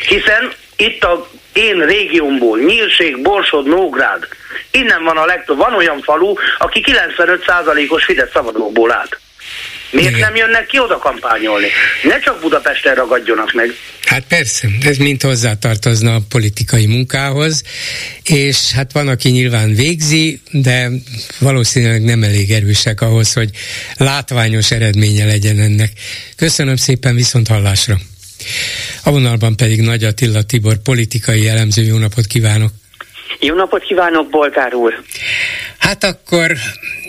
Hiszen itt a én régiómból, Nyírség, Borsod, Nógrád, innen van a legtöbb, van olyan falu, aki 95%-os Fidesz szabadóból állt. Miért Igen. nem jönnek ki oda kampányolni? Ne csak Budapesten ragadjonak meg. Hát persze, ez mind hozzátartozna a politikai munkához, és hát van, aki nyilván végzi, de valószínűleg nem elég erősek ahhoz, hogy látványos eredménye legyen ennek. Köszönöm szépen, viszont hallásra! A vonalban pedig Nagy Attila Tibor, politikai elemző, jó napot kívánok! Jó napot kívánok, Bolgár úr! Hát akkor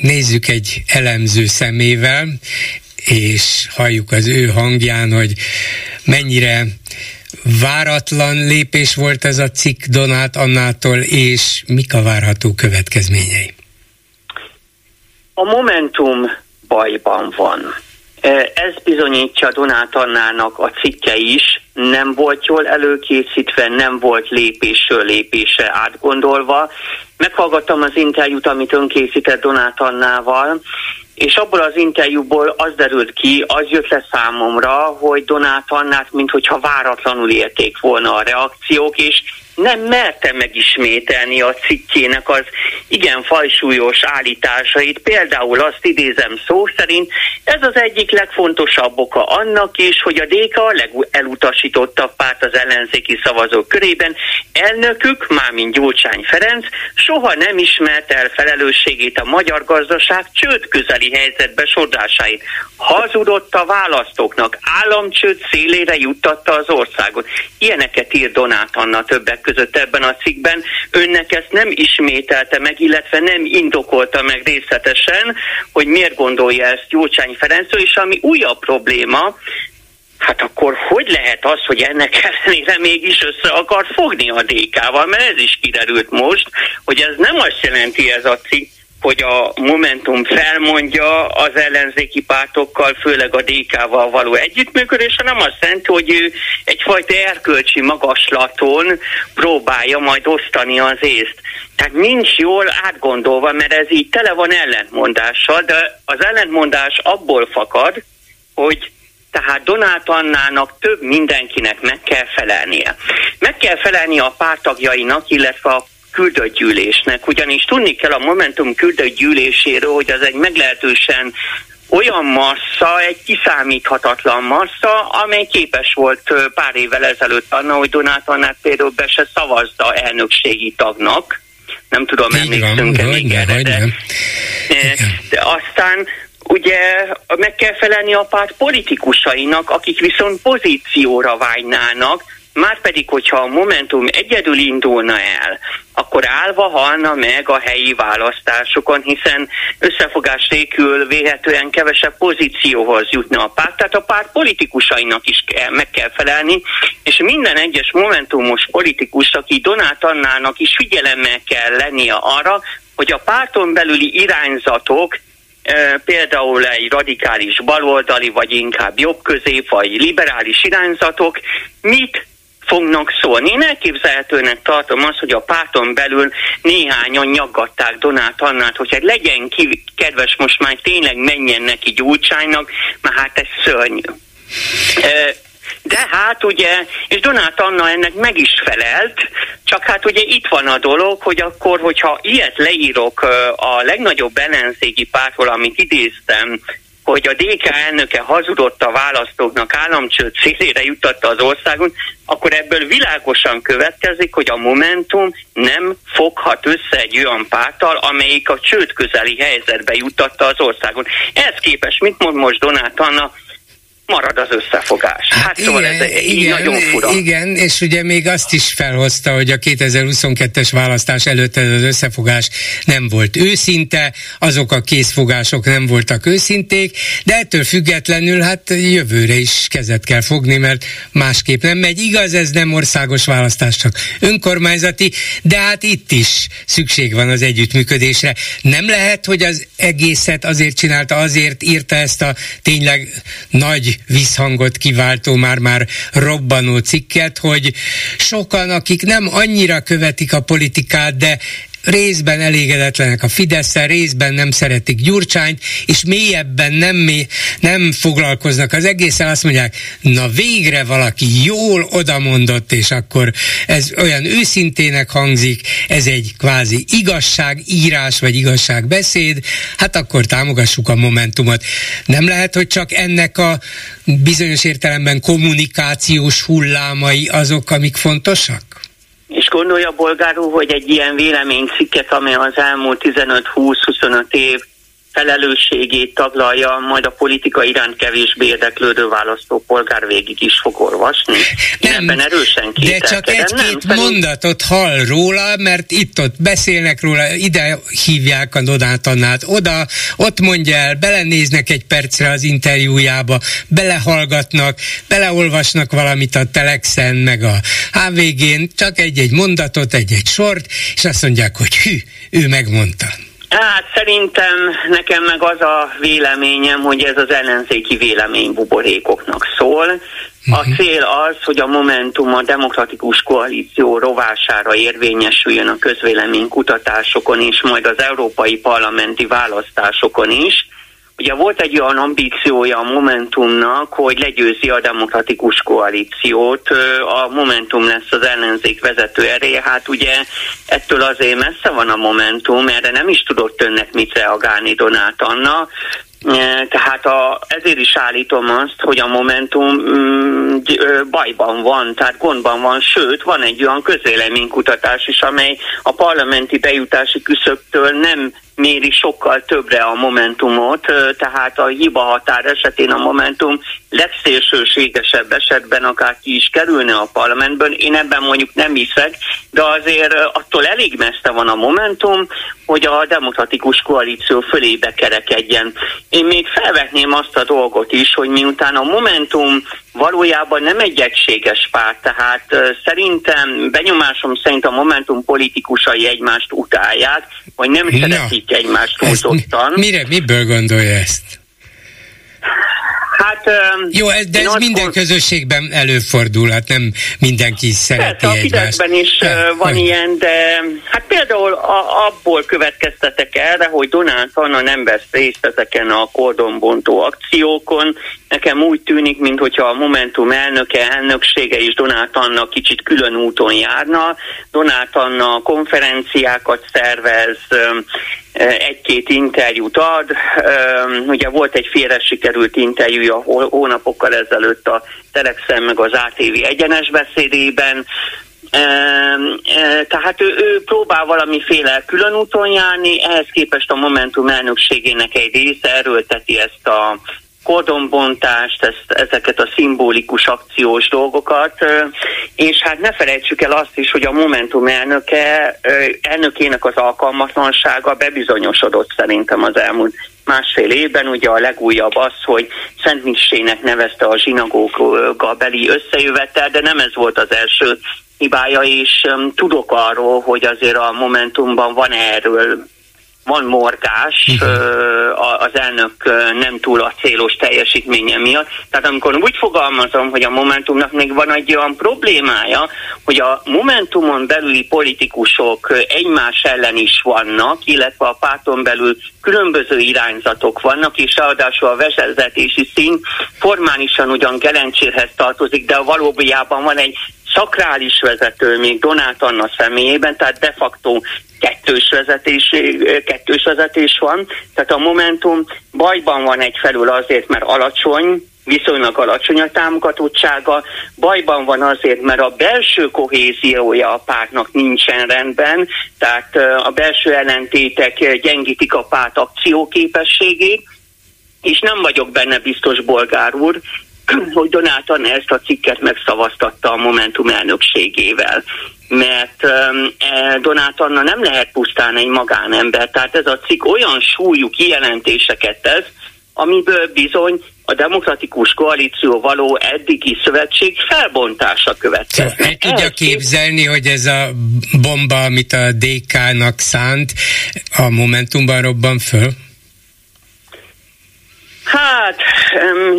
nézzük egy elemző szemével, és halljuk az ő hangján, hogy mennyire váratlan lépés volt ez a cikk Donát Annától, és mik a várható következményei? A Momentum bajban van. Ez bizonyítja Donát Annának a cikke is, nem volt jól előkészítve, nem volt lépésről lépésre átgondolva. Meghallgattam az interjút, amit ön készített Donát Annával, és abból az interjúból az derült ki, az jött le számomra, hogy Donát Annát, mintha váratlanul érték volna a reakciók, és nem merte megismételni a cikkének az igen fajsúlyos állításait. Például azt idézem szó szerint, ez az egyik legfontosabb oka annak is, hogy a DK a legelutasítottabb párt az ellenzéki szavazók körében. Elnökük, mármint Gyurcsány Ferenc, soha nem ismerte el felelősségét a magyar gazdaság csőd közeli helyzetbe sordásáit. Hazudott a választóknak, államcsőd szélére juttatta az országot. Ilyeneket ír Donát Anna többek között ebben a cikkben. Önnek ezt nem ismételte meg, illetve nem indokolta meg részletesen, hogy miért gondolja ezt Gyurcsány Ferencről, és ami újabb probléma, Hát akkor hogy lehet az, hogy ennek ellenére mégis össze akar fogni a DK-val? Mert ez is kiderült most, hogy ez nem azt jelenti ez a cikk, hogy a Momentum felmondja az ellenzéki pártokkal, főleg a DK-val való együttműködés, hanem azt jelenti, hogy ő egyfajta erkölcsi magaslaton próbálja majd osztani az észt. Tehát nincs jól átgondolva, mert ez így tele van ellentmondással, de az ellentmondás abból fakad, hogy tehát Donát Annának több mindenkinek meg kell felelnie. Meg kell felelni a pártagjainak, illetve a küldött gyűlésnek, ugyanis tudni kell a Momentum küldött gyűléséről, hogy az egy meglehetősen olyan massza, egy kiszámíthatatlan massza, amely képes volt pár évvel ezelőtt anna, hogy Donát Annát például be se szavazta elnökségi tagnak. Nem tudom, emlékszünk-e még erre, de, de aztán ugye meg kell felelni a párt politikusainak, akik viszont pozícióra vágynának, Márpedig, hogyha a Momentum egyedül indulna el, akkor állva halna meg a helyi választásokon, hiszen összefogás nélkül véhetően kevesebb pozícióhoz jutna a párt, tehát a párt politikusainak is meg kell felelni, és minden egyes momentumos politikus, aki Donát Annának is figyelemmel kell lennie arra, hogy a párton belüli irányzatok például egy radikális baloldali, vagy inkább jobbközép, vagy liberális irányzatok mit fognak szólni. Én elképzelhetőnek tartom azt, hogy a párton belül néhányan nyaggatták Donát Annát, hogy hát legyen ki, kedves, most már tényleg menjen neki gyújtsánynak, mert hát ez szörnyű. De hát ugye, és Donát Anna ennek meg is felelt, csak hát ugye itt van a dolog, hogy akkor, hogyha ilyet leírok a legnagyobb ellenzéki pártról, amit idéztem, hogy a DK elnöke hazudott a választóknak, államcsőd szélére jutatta az országon, akkor ebből világosan következik, hogy a Momentum nem foghat össze egy olyan párttal, amelyik a csőd közeli helyzetbe juttatta az országon. Ez képes, mit mond most Donát Anna, marad az összefogás. Hát, hát szóval igen, ez igen, nagyon fura. Igen, és ugye még azt is felhozta, hogy a 2022-es választás előtt ez az összefogás nem volt őszinte, azok a készfogások nem voltak őszinték, de ettől függetlenül hát jövőre is kezet kell fogni, mert másképp nem megy. Igaz, ez nem országos választás, csak önkormányzati, de hát itt is szükség van az együttműködésre. Nem lehet, hogy az egészet azért csinálta, azért írta ezt a tényleg nagy visszhangot kiváltó, már-már robbanó cikket, hogy sokan, akik nem annyira követik a politikát, de részben elégedetlenek a fidesz részben nem szeretik Gyurcsányt, és mélyebben nem, nem foglalkoznak az egészen, azt mondják, na végre valaki jól odamondott, és akkor ez olyan őszintének hangzik, ez egy kvázi igazságírás, vagy igazságbeszéd, hát akkor támogassuk a Momentumot. Nem lehet, hogy csak ennek a bizonyos értelemben kommunikációs hullámai azok, amik fontosak? És gondolja bolgárul, hogy egy ilyen véleménycikket, amely az elmúlt 15-20-25 év felelősségét taglalja, majd a politika iránt kevésbé érdeklődő választópolgár végig is fog olvasni. Nem, ebben erősen De csak egy-két nem, mondatot hall róla, mert itt-ott beszélnek róla, ide hívják a Donát Annát, oda, ott mondja el, belenéznek egy percre az interjújába, belehallgatnak, beleolvasnak valamit a Telexen, meg a HVG-n, csak egy-egy mondatot, egy-egy sort, és azt mondják, hogy hű, ő megmondta. Hát szerintem nekem meg az a véleményem, hogy ez az ellenzéki vélemény buborékoknak szól. A mhm. cél az, hogy a Momentum a demokratikus koalíció rovására érvényesüljön a közvélemény kutatásokon és majd az európai parlamenti választásokon is Ugye volt egy olyan ambíciója a Momentumnak, hogy legyőzi a demokratikus koalíciót, a Momentum lesz az ellenzék vezető ereje, hát ugye ettől azért messze van a Momentum, erre nem is tudott önnek mit reagálni Donát Anna, tehát a, ezért is állítom azt, hogy a Momentum mm, bajban van, tehát gondban van, sőt, van egy olyan közvéleménykutatás is, amely a parlamenti bejutási küszöbtől nem méri sokkal többre a momentumot, tehát a hiba határ esetén a momentum legszélsőségesebb esetben akár ki is kerülne a parlamentben. Én ebben mondjuk nem hiszek, de azért attól elég messze van a momentum, hogy a demokratikus koalíció fölébe kerekedjen. Én még felvetném azt a dolgot is, hogy miután a Momentum valójában nem egy egységes párt, tehát szerintem, benyomásom szerint a Momentum politikusai egymást utálják, vagy nem szeretik egymást túlzottan. Mire, miből gondolja ezt? Hát, Jó, ez, de ez minden közösségben előfordul, hát nem mindenki szereti Persze, egymást. a is ja, van ja. ilyen, de hát például a, abból következtetek erre, hogy Donald Anna nem vesz részt ezeken a kordonbontó akciókon. Nekem úgy tűnik, mintha a Momentum elnöke, elnöksége is Donald Anna kicsit külön úton járna. Donald Anna konferenciákat szervez, egy-két interjút ad. Ugye volt egy félre sikerült interjúja hónapokkal ezelőtt a Telexen meg az ATV egyenes beszédében. Tehát ő, ő próbál valamiféle külön úton járni, ehhez képest a Momentum elnökségének egy része erőlteti ezt a kordonbontást, ezt, ezeket a szimbolikus akciós dolgokat, és hát ne felejtsük el azt is, hogy a Momentum elnöke, elnökének az alkalmatlansága bebizonyosodott szerintem az elmúlt másfél évben. Ugye a legújabb az, hogy Szent Misének nevezte a zsinagóga beli összejövetel, de nem ez volt az első hibája, és tudok arról, hogy azért a Momentumban van erről van morgás uh-huh. az elnök nem túl a célos teljesítménye miatt. Tehát amikor úgy fogalmazom, hogy a Momentumnak még van egy olyan problémája, hogy a Momentumon belüli politikusok egymás ellen is vannak, illetve a párton belül különböző irányzatok vannak, és ráadásul a vezetési szín formálisan ugyan Gelencsérhez tartozik, de valójában van egy szakrális vezető még Donát Anna személyében, tehát de facto kettős vezetés, kettős vezetés van. Tehát a Momentum bajban van egyfelől azért, mert alacsony, viszonylag alacsony a támogatottsága, bajban van azért, mert a belső kohéziója a pártnak nincsen rendben, tehát a belső ellentétek gyengítik a párt akcióképességét, és nem vagyok benne biztos, bolgár úr, hogy Donáltan ezt a cikket megszavaztatta a Momentum elnökségével mert e, Donát Anna nem lehet pusztán egy magánember, tehát ez a cikk olyan súlyú kijelentéseket tesz, amiből bizony a demokratikus koalíció való eddigi szövetség felbontása következik. El tudja képzelni, hogy ez a bomba, amit a DK-nak szánt, a Momentumban robban föl? Hát,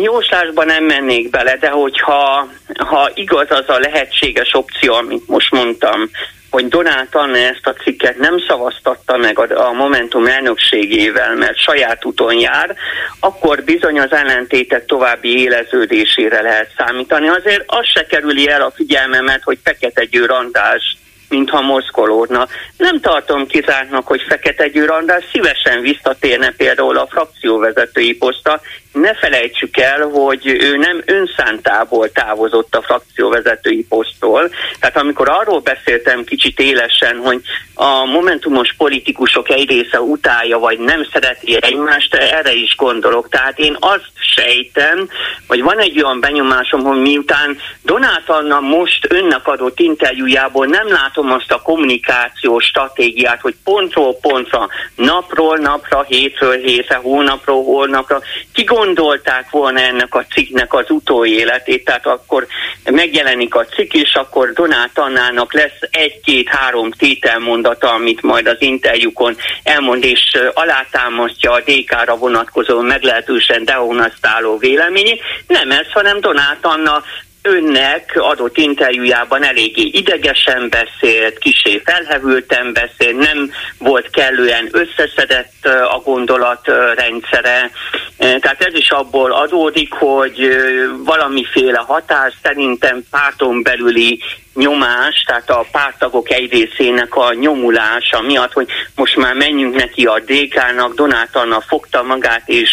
jóslásban nem mennék bele, de hogyha ha igaz az a lehetséges opció, amit most mondtam, hogy Donát Anna ezt a cikket nem szavaztatta meg a, Momentum elnökségével, mert saját úton jár, akkor bizony az ellentétek további éleződésére lehet számítani. Azért az se kerüli el a figyelmemet, hogy Fekete Győr András mintha mozgolódna. Nem tartom kizártnak, hogy Fekete Győr András szívesen visszatérne például a frakcióvezetői poszta. Ne felejtsük el, hogy ő nem önszántából távozott a frakcióvezetői posztól. Tehát amikor arról beszéltem kicsit élesen, hogy a momentumos politikusok egy része utálja, vagy nem szereti egymást, erre is gondolok. Tehát én azt sejtem, hogy van egy olyan benyomásom, hogy miután Donát Anna most önnek adott interjújából nem látom azt a kommunikációs stratégiát, hogy pontról pontra, napról napra, hétről hétre, hónapról hónapra, ki gondolták volna ennek a cikknek az utóéletét, tehát akkor megjelenik a cikk, és akkor Donát Annának lesz egy-két-három tételmondata, amit majd az interjúkon elmond, és alátámasztja a DK-ra vonatkozó meglehetősen dehonasztáló véleményét. Nem ez, hanem Donát Anna önnek adott interjújában eléggé idegesen beszélt, kisé felhevülten beszélt, nem volt kellően összeszedett a gondolatrendszere. Tehát ez is abból adódik, hogy valamiféle hatás szerintem párton belüli nyomás, tehát a pártagok egy részének a nyomulása miatt, hogy most már menjünk neki a DK-nak, Donát Anna fogta magát és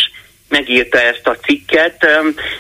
megírta ezt a cikket.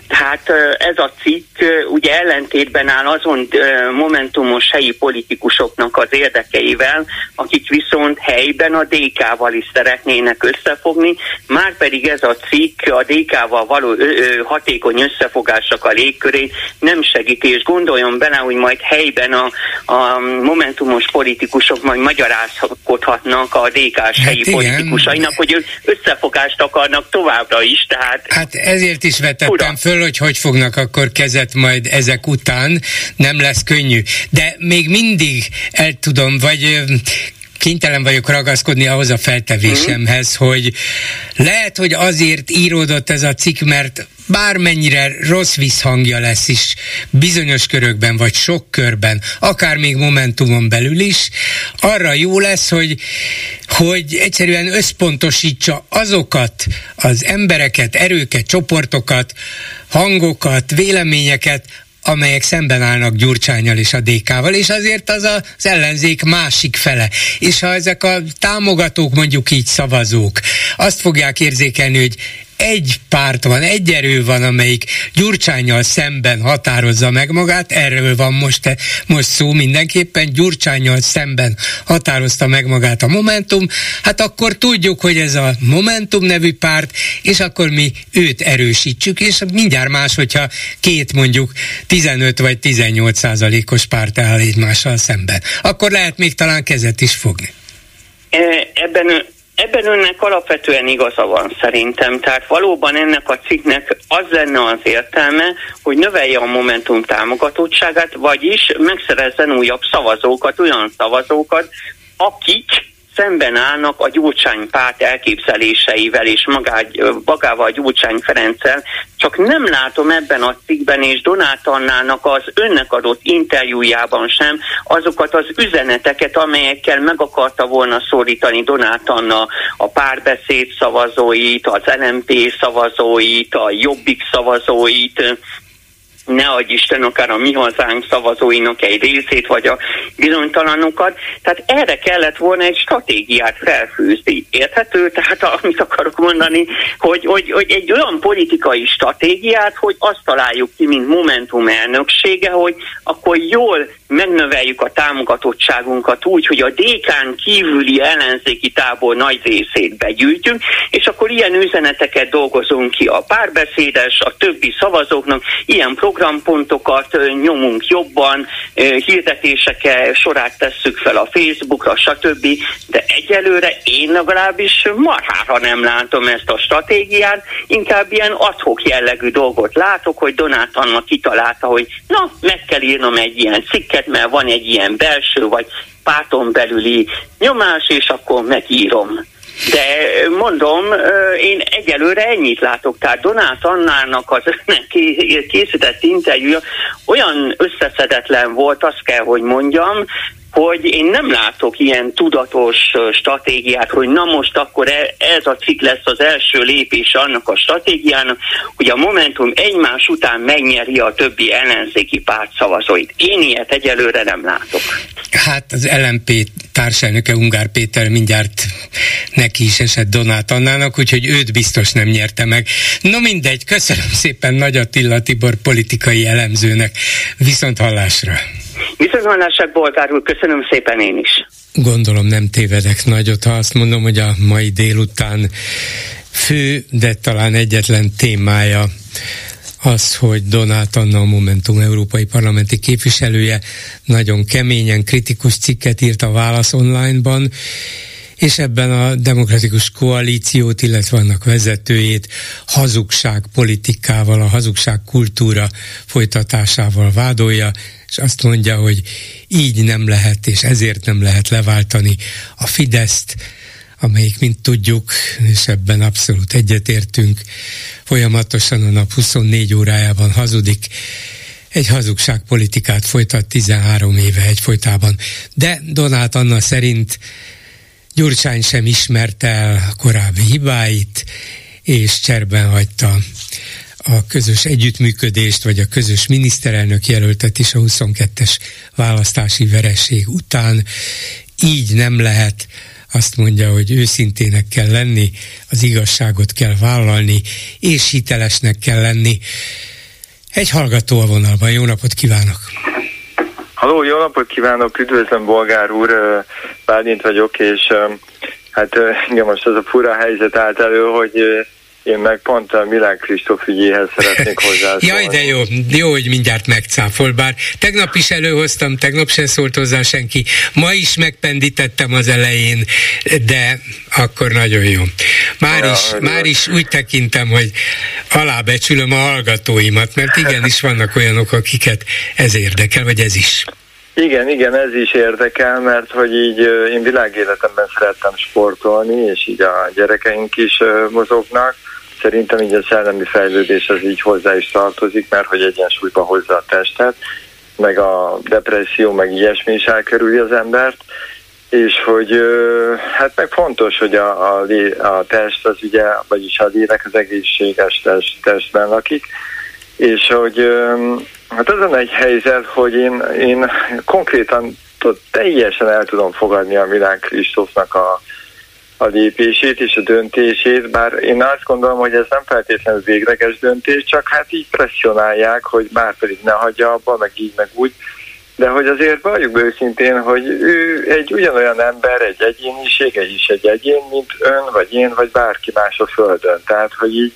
Tehát ez a cikk ugye ellentétben áll azon momentumos helyi politikusoknak az érdekeivel, akik viszont helyben a DK-val is szeretnének összefogni, már pedig ez a cikk a DK-val való hatékony összefogások a légköré nem segíti, és gondoljon bele, hogy majd helyben a, a momentumos politikusok majd magyarázkodhatnak a DK-s hát helyi igen. politikusainak, hogy ők összefogást akarnak továbbra is, is, tehát... Hát ezért is vetettem Ura. föl, hogy hogy fognak akkor kezet majd ezek után, nem lesz könnyű. De még mindig el tudom, vagy kénytelen vagyok ragaszkodni ahhoz a feltevésemhez, mm. hogy lehet, hogy azért íródott ez a cikk, mert bármennyire rossz visszhangja lesz is bizonyos körökben, vagy sok körben, akár még Momentumon belül is, arra jó lesz, hogy, hogy egyszerűen összpontosítsa azokat az embereket, erőket, csoportokat, hangokat, véleményeket, amelyek szemben állnak Gyurcsányal és a DK-val, és azért az az ellenzék másik fele. És ha ezek a támogatók, mondjuk így szavazók, azt fogják érzékelni, hogy egy párt van, egy erő van, amelyik Gyurcsányjal szemben határozza meg magát, erről van most, most szó mindenképpen, Gyurcsányjal szemben határozta meg magát a Momentum, hát akkor tudjuk, hogy ez a Momentum nevű párt, és akkor mi őt erősítsük, és mindjárt más, hogyha két mondjuk 15 vagy 18 százalékos párt áll egymással szemben. Akkor lehet még talán kezet is fogni. Ebben Ebben önnek alapvetően igaza van szerintem. Tehát valóban ennek a cikknek az lenne az értelme, hogy növelje a Momentum támogatottságát, vagyis megszerezzen újabb szavazókat, olyan szavazókat, akik szemben állnak a Gyurcsány párt elképzeléseivel és magát, magával Gyurcsány Ferenccel, csak nem látom ebben a cikkben és Donát Annának az önnek adott interjújában sem azokat az üzeneteket, amelyekkel meg akarta volna szólítani Donát Anna a párbeszéd szavazóit, az LMP szavazóit, a Jobbik szavazóit, ne adj Isten akár a mi hazánk szavazóinak egy részét, vagy a bizonytalanokat. Tehát erre kellett volna egy stratégiát felfűzni. Érthető? Tehát amit akarok mondani, hogy, hogy, hogy egy olyan politikai stratégiát, hogy azt találjuk ki, mint Momentum elnöksége, hogy akkor jól megnöveljük a támogatottságunkat úgy, hogy a DK-n kívüli ellenzéki tábor nagy részét begyűjtünk, és akkor ilyen üzeneteket dolgozunk ki a párbeszédes, a többi szavazóknak, ilyen programpontokat nyomunk jobban, hirdetéseket sorát tesszük fel a Facebookra, stb. De egyelőre én legalábbis marhára nem látom ezt a stratégiát, inkább ilyen adhok jellegű dolgot látok, hogy Donát annak kitalálta, hogy na, meg kell írnom egy ilyen cikket, mert van egy ilyen belső vagy párton belüli nyomás, és akkor megírom. De mondom, én egyelőre ennyit látok. Tehát Donát Annának az készített interjúja olyan összeszedetlen volt, azt kell, hogy mondjam, hogy én nem látok ilyen tudatos stratégiát, hogy na most akkor e, ez a cikk lesz az első lépés annak a stratégiának, hogy a Momentum egymás után megnyeri a többi ellenzéki párt szavazóit. Én ilyet egyelőre nem látok. Hát az LMP társelnöke Ungár Péter mindjárt neki is esett Donát Annának, úgyhogy őt biztos nem nyerte meg. No mindegy, köszönöm szépen Nagy Attila Tibor politikai elemzőnek. Viszont hallásra! Viszontlátásra, Bolgár úr, köszönöm szépen én is. Gondolom nem tévedek nagyot, ha azt mondom, hogy a mai délután fő, de talán egyetlen témája az, hogy Donát Anna a Momentum európai parlamenti képviselője nagyon keményen kritikus cikket írt a Válasz online-ban, és ebben a demokratikus koalíciót, illetve annak vezetőjét hazugság politikával, a hazugság kultúra folytatásával vádolja, és azt mondja, hogy így nem lehet, és ezért nem lehet leváltani a Fideszt, amelyik, mint tudjuk, és ebben abszolút egyetértünk, folyamatosan a nap 24 órájában hazudik, egy hazugságpolitikát folytat 13 éve egyfolytában. De Donát Anna szerint Gyurcsány sem ismerte el a korábbi hibáit, és cserben hagyta a közös együttműködést, vagy a közös miniszterelnök jelöltet is a 22-es választási vereség után. Így nem lehet azt mondja, hogy őszintének kell lenni, az igazságot kell vállalni, és hitelesnek kell lenni. Egy hallgató a vonalban, jó napot kívánok! Halló, jó napot kívánok, üdvözlöm Bolgár úr, Bálint vagyok, és hát igen, most az a fura helyzet állt elő, hogy én meg pont a Milán Kristóf ügyéhez szeretnék hozzászólni. Jaj, de jó, jó, hogy mindjárt megcáfol, bár tegnap is előhoztam, tegnap sem szólt hozzá senki, ma is megpendítettem az elején, de akkor nagyon jó. Már, ja, is, már is úgy tekintem, hogy alábecsülöm a hallgatóimat, mert igenis vannak olyanok, akiket ez érdekel, vagy ez is. Igen, igen, ez is érdekel, mert hogy így én világéletemben szerettem sportolni, és így a gyerekeink is mozognak, Szerintem így a szellemi fejlődés az így hozzá is tartozik, mert hogy egyensúlyba hozza a testet, meg a depresszió, meg ilyesmi is elkerüli az embert, és hogy hát meg fontos, hogy a, a, a test az ugye, vagyis a lélek az egészséges test, testben lakik, és hogy hát azon egy helyzet, hogy én, én konkrétan teljesen el tudom fogadni a Milán Kristófnak a, a lépését és a döntését, bár én azt gondolom, hogy ez nem feltétlenül végleges döntés, csak hát így presszionálják, hogy már pedig ne hagyja abba, meg így, meg úgy. De hogy azért valljuk őszintén, hogy ő egy ugyanolyan ember, egy egyénisége is egy egyén, mint ön, vagy én, vagy bárki más a Földön. Tehát, hogy így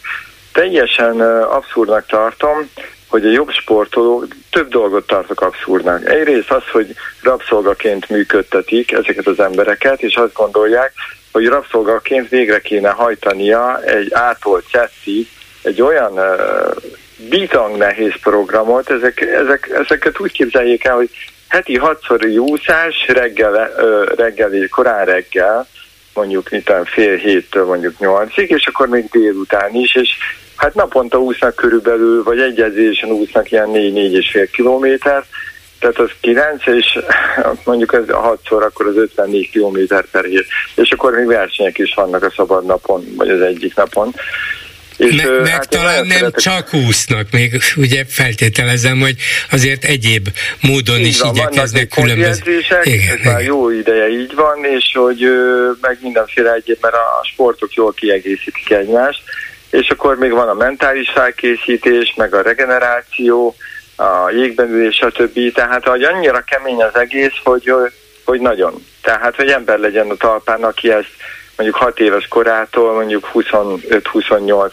teljesen abszurdnak tartom, hogy a jobb sportolók több dolgot tartok abszurdnak. Egyrészt az, hogy rabszolgaként működtetik ezeket az embereket, és azt gondolják, hogy rabszolgaként végre kéne hajtania egy átolt cetszi, egy olyan uh, bitang nehéz programot, ezek, ezek, ezeket úgy képzeljék el, hogy heti hatszor úszás, reggel, uh, reggeli, korán reggel, mondjuk mint fél héttől mondjuk nyolcig, és akkor még délután is, és hát naponta úsznak körülbelül, vagy egy edzésen úsznak ilyen 4-4,5 kilométer, tehát az 9, és mondjuk ez a 6-szor, akkor az 54 km per hét. És akkor még versenyek is vannak a szabad napon, vagy az egyik napon. És, Me, meg hát talán nem szeretek... csak úsznak, még ugye feltételezem, hogy azért egyéb módon így is van, igyekeznek különböző... Igen, ez már jó ideje így van, és hogy meg mindenféle egyéb, mert a sportok jól kiegészítik egymást, és akkor még van a mentális felkészítés, meg a regeneráció, a jégben ülés, stb. Tehát, hogy annyira kemény az egész, hogy, hogy nagyon. Tehát, hogy ember legyen a talpán, aki ezt mondjuk 6 éves korától mondjuk 25-28-30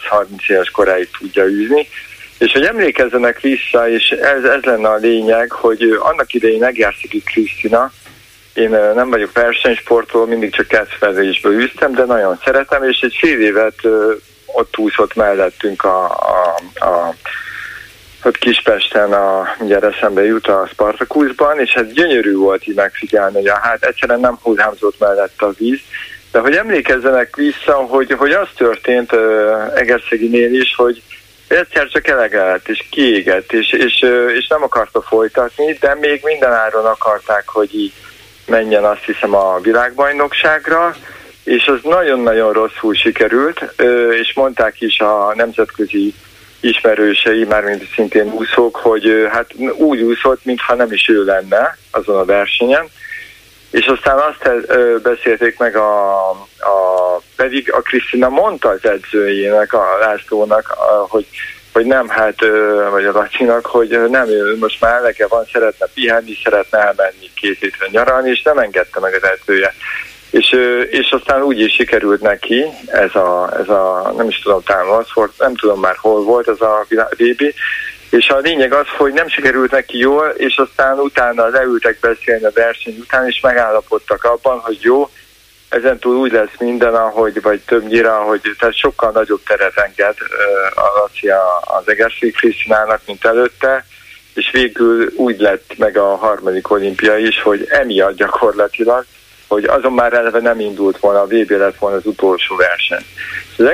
éves koráig tudja űzni, és hogy emlékezzenek vissza, és ez, ez lenne a lényeg, hogy annak idején Egérszegi Krisztina, én nem vagyok versenysportoló, mindig csak kezdfelelésből űztem, de nagyon szeretem, és egy fél évet ott úszott mellettünk a, a, a ott Kispesten a, ugye eszembe jut a Spartakuszban, és hát gyönyörű volt így megfigyelni, hogy hát egyszerűen nem hullámzott mellett a víz, de hogy emlékezzenek vissza, hogy, hogy az történt uh, Egerszeginél is, hogy egyszer csak elegelt, és kiégett, és, és, uh, és nem akarta folytatni, de még minden áron akarták, hogy így menjen azt hiszem a világbajnokságra, és az nagyon-nagyon rosszul sikerült, uh, és mondták is a nemzetközi ismerősei, mármint szintén úszók, hogy hát úgy úszott, mintha nem is ő lenne azon a versenyen, és aztán azt beszélték meg a, a pedig a Krisztina mondta az edzőjének, a Lászlónak, hogy, hogy nem, hát, vagy a Lacinak, hogy nem, ő most már elege van, szeretne pihenni, szeretne elmenni két hétre nyaralni, és nem engedte meg az edzője. És, és aztán úgy is sikerült neki, ez a, ez a nem is tudom, talán az volt, nem tudom már hol volt ez a VB, és a lényeg az, hogy nem sikerült neki jól, és aztán utána leültek beszélni a verseny után, és megállapodtak abban, hogy jó, ezen túl úgy lesz minden, ahogy, vagy többnyire, ahogy tehát sokkal nagyobb teret enged a Laci az Egerség Krisztinának, mint előtte, és végül úgy lett meg a harmadik olimpia is, hogy emiatt gyakorlatilag hogy azon már eleve nem indult volna, a VB lett volna az utolsó verseny.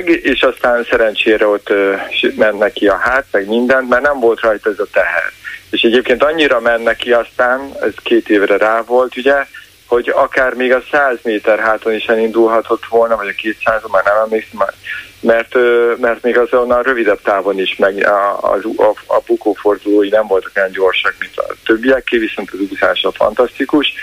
És aztán szerencsére ott ment neki a hát, meg mindent, mert nem volt rajta ez a teher. És egyébként annyira ment neki aztán, ez két évre rá volt, ugye, hogy akár még a 100 méter háton is elindulhatott volna, vagy a 200 már nem emlékszem, mert, mert még azon a rövidebb távon is meg a, a, a, a bukófordulói nem voltak olyan gyorsak, mint a többiek, viszont az úszása fantasztikus,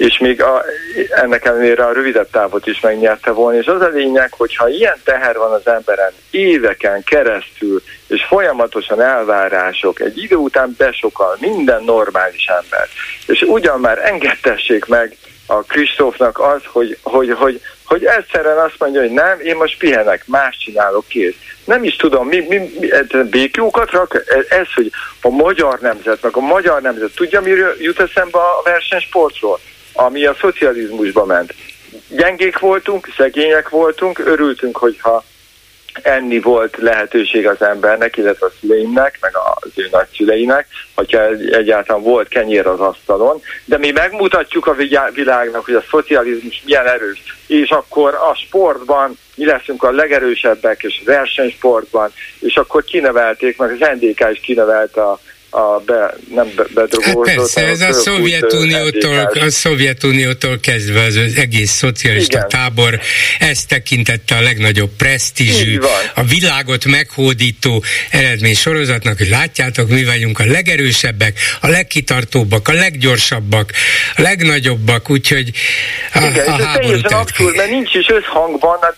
és még a, ennek ellenére a rövidebb távot is megnyerte volna, és az a lényeg, hogy ha ilyen teher van az emberen éveken keresztül, és folyamatosan elvárások, egy idő után besokal minden normális ember, és ugyan már engedtessék meg a Kristófnak az, hogy, hogy, hogy, hogy egyszerűen azt mondja, hogy nem, én most pihenek, más csinálok, kész. Nem is tudom, mi, mi, mi békjókat rak, ez, hogy a magyar nemzet, meg a magyar nemzet, tudja, miről jut eszembe a versenysportról? Ami a szocializmusba ment. Gyengék voltunk, szegények voltunk, örültünk, hogyha enni volt lehetőség az embernek, illetve a szüleimnek, meg az ő nagyszüleinek, hogyha egyáltalán volt kenyér az asztalon, de mi megmutatjuk a világnak, hogy a szocializmus milyen erős, és akkor a sportban mi leszünk a legerősebbek, és versenysportban, és akkor kinevelték, meg az NDK is kinevelte a a be, nem be, bedrogolódott. Hát persze, ez a Szovjetuniótól, a Szovjetuniótól kezdve az, az egész szocialista Igen. tábor ezt tekintette a legnagyobb presztízsű, a világot meghódító eredmény sorozatnak, hogy látjátok, mi vagyunk a legerősebbek, a legkitartóbbak, a leggyorsabbak, a legnagyobbak, úgyhogy a, Igen, a ez teljesen abszurd, mert nincs is összhangban, hát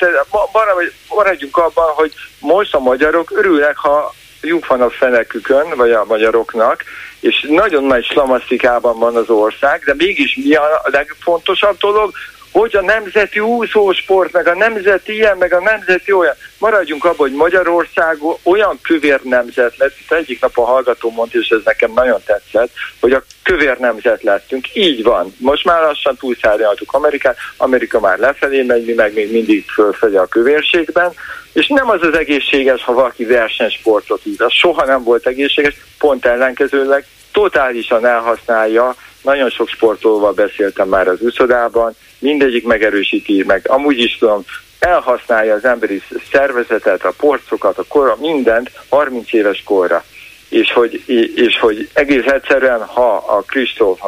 maradjunk abban, hogy most a magyarok örülnek, ha lyuk van a fenekükön, vagy a magyaroknak, és nagyon nagy slamasztikában van az ország, de mégis mi a legfontosabb dolog, hogy a nemzeti úszósport, meg a nemzeti ilyen, meg a nemzeti olyan. Maradjunk abban, hogy Magyarország olyan kövér nemzet lett, itt egyik nap a hallgató mondta, és ez nekem nagyon tetszett, hogy a kövér nemzet lettünk. Így van. Most már lassan túlszárnyaltuk Amerikát, Amerika már lefelé megy, mi meg még mindig fölfelé a kövérségben, és nem az az egészséges, ha valaki versenysportot íz. Az soha nem volt egészséges, pont ellenkezőleg totálisan elhasználja nagyon sok sportolóval beszéltem már az úszodában, mindegyik megerősíti, meg amúgy is tudom, elhasználja az emberi szervezetet, a porcokat, a korra, mindent 30 éves korra. És hogy, és hogy egész egyszerűen, ha a Kristóf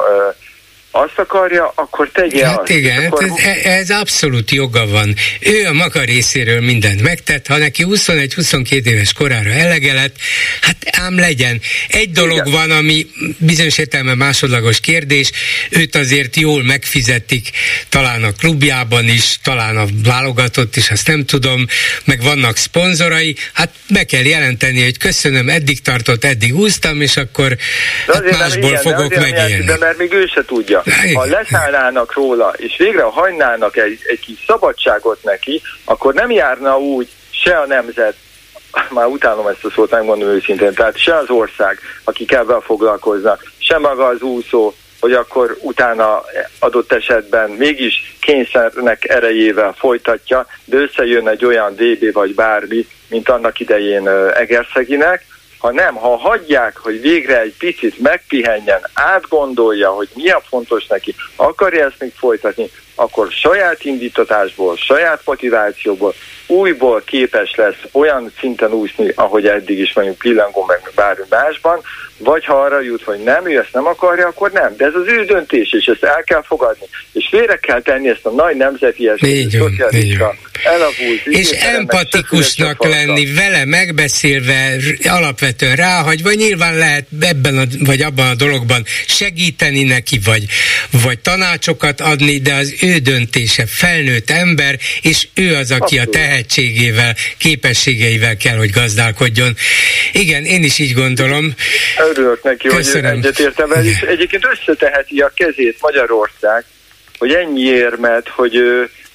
azt akarja, akkor tegye hát azt. Igen, akkor... ez, ez abszolút joga van. Ő a maga részéről mindent megtett, ha neki 21-22 éves korára elege lett, hát ám legyen. Egy dolog igen. van, ami bizonyos értelme másodlagos kérdés, őt azért jól megfizetik, talán a klubjában is, talán a válogatott is, azt nem tudom, meg vannak szponzorai, hát be kell jelenteni, hogy köszönöm, eddig tartott, eddig úsztam, és akkor hát másból igen, fogok megélni. De mert még ő se tudja. Ha leszállnának róla, és végre hagynának egy, egy kis szabadságot neki, akkor nem járna úgy se a nemzet, már utálom ezt a szót, megmondom őszintén, tehát se az ország, akik ebben foglalkoznak, se maga az úszó, hogy akkor utána adott esetben mégis kényszernek erejével folytatja, de összejön egy olyan DB vagy bármi, mint annak idején Egerszeginek, ha nem, ha hagyják, hogy végre egy picit megpihenjen, átgondolja, hogy mi a fontos neki, akarja ezt még folytatni, akkor saját indítatásból, saját motivációból újból képes lesz olyan szinten úszni, ahogy eddig is mondjuk pillangó meg bármi másban, vagy ha arra jut, hogy nem, ő ezt nem akarja, akkor nem. De ez az ő döntés, és ezt el kell fogadni. És félre kell tenni ezt a nagy nemzeti szocialista, elavult. És empatikusnak lenni, vele megbeszélve, alapvetően ráhagyva, nyilván lehet ebben a, vagy abban a dologban segíteni neki, vagy, vagy tanácsokat adni, de az ő döntése felnőtt ember, és ő az, aki a tehetségével, képességeivel kell, hogy gazdálkodjon. Igen, én is így gondolom. Örülök neki, Köszönöm. hogy egyetértem el, és egyébként összeteheti a kezét Magyarország, hogy ennyi érmet, hogy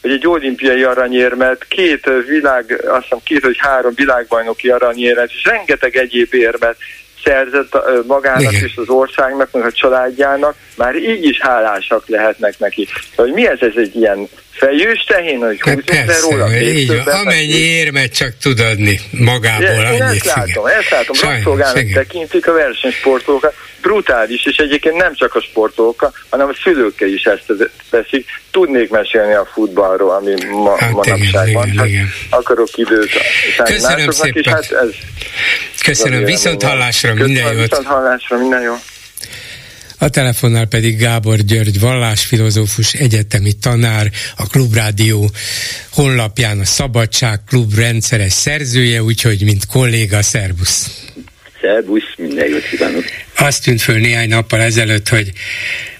hogy egy olimpiai aranyérmet, két világ, azt hiszem két vagy három világbajnoki aranyérmet, és rengeteg egyéb érmet szerzett magának Igen. és az országnak, meg a családjának, már így is hálásak lehetnek neki. Hogy mi ez, ez egy ilyen fejős tehén, hogy hát persze, róla. Így van, amennyi érmet csak tud adni magából. Én, én ezt látom, ezt látom. Rabszolgának tekintik a versenysportolókat. Brutális, és egyébként nem csak a sportolók, hanem a szülőkkel is ezt teszik. Tudnék mesélni a futballról, ami ma, hát manapság igen, van. Igen, hát igen. Akarok időt Köszönöm szépen. És hát ez Köszönöm, viszont hallásra, minden jót. Viszont hallásra, minden jó. A telefonnál pedig Gábor György, vallásfilozófus, egyetemi tanár, a Klubrádió honlapján a Szabadság Klub rendszeres szerzője, úgyhogy mint kolléga, szervusz! Szervusz, minden jót kívánok! Azt tűnt föl néhány nappal ezelőtt, hogy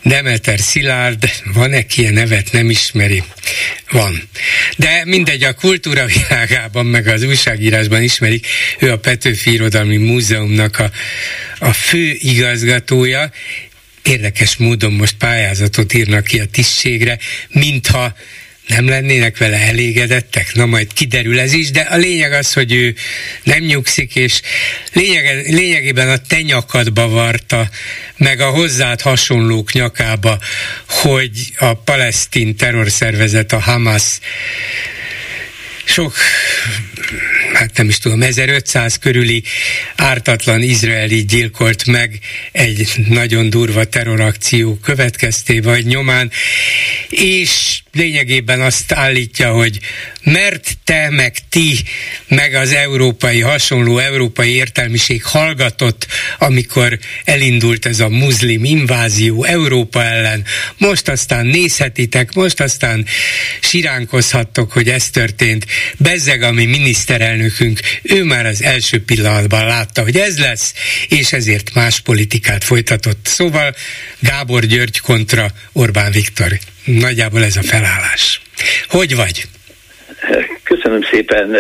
Demeter Szilárd, van-e ilyen nevet, nem ismeri? Van. De mindegy, a kultúra világában, meg az újságírásban ismerik, ő a Petőfi Irodalmi Múzeumnak a, a fő igazgatója, érdekes módon most pályázatot írnak ki a tisztségre, mintha nem lennének vele elégedettek? Na majd kiderül ez is, de a lényeg az, hogy ő nem nyugszik, és lényege, lényegében a te nyakadba varta, meg a hozzád hasonlók nyakába, hogy a palesztin terrorszervezet, a Hamas sok, hát nem is tudom, 1500 körüli ártatlan izraeli gyilkolt meg egy nagyon durva terrorakció következtében vagy nyomán, és lényegében azt állítja, hogy mert te, meg ti, meg az európai, hasonló európai értelmiség hallgatott, amikor elindult ez a muzlim invázió Európa ellen, most aztán nézhetitek, most aztán siránkozhattok, hogy ez történt. Bezzeg, ami miniszterelnökünk, ő már az első pillanatban látta, hogy ez lesz, és ezért más politikát folytatott. Szóval Gábor György kontra Orbán Viktor. Nagyjából ez a felállás. Hogy vagy? Köszönöm szépen,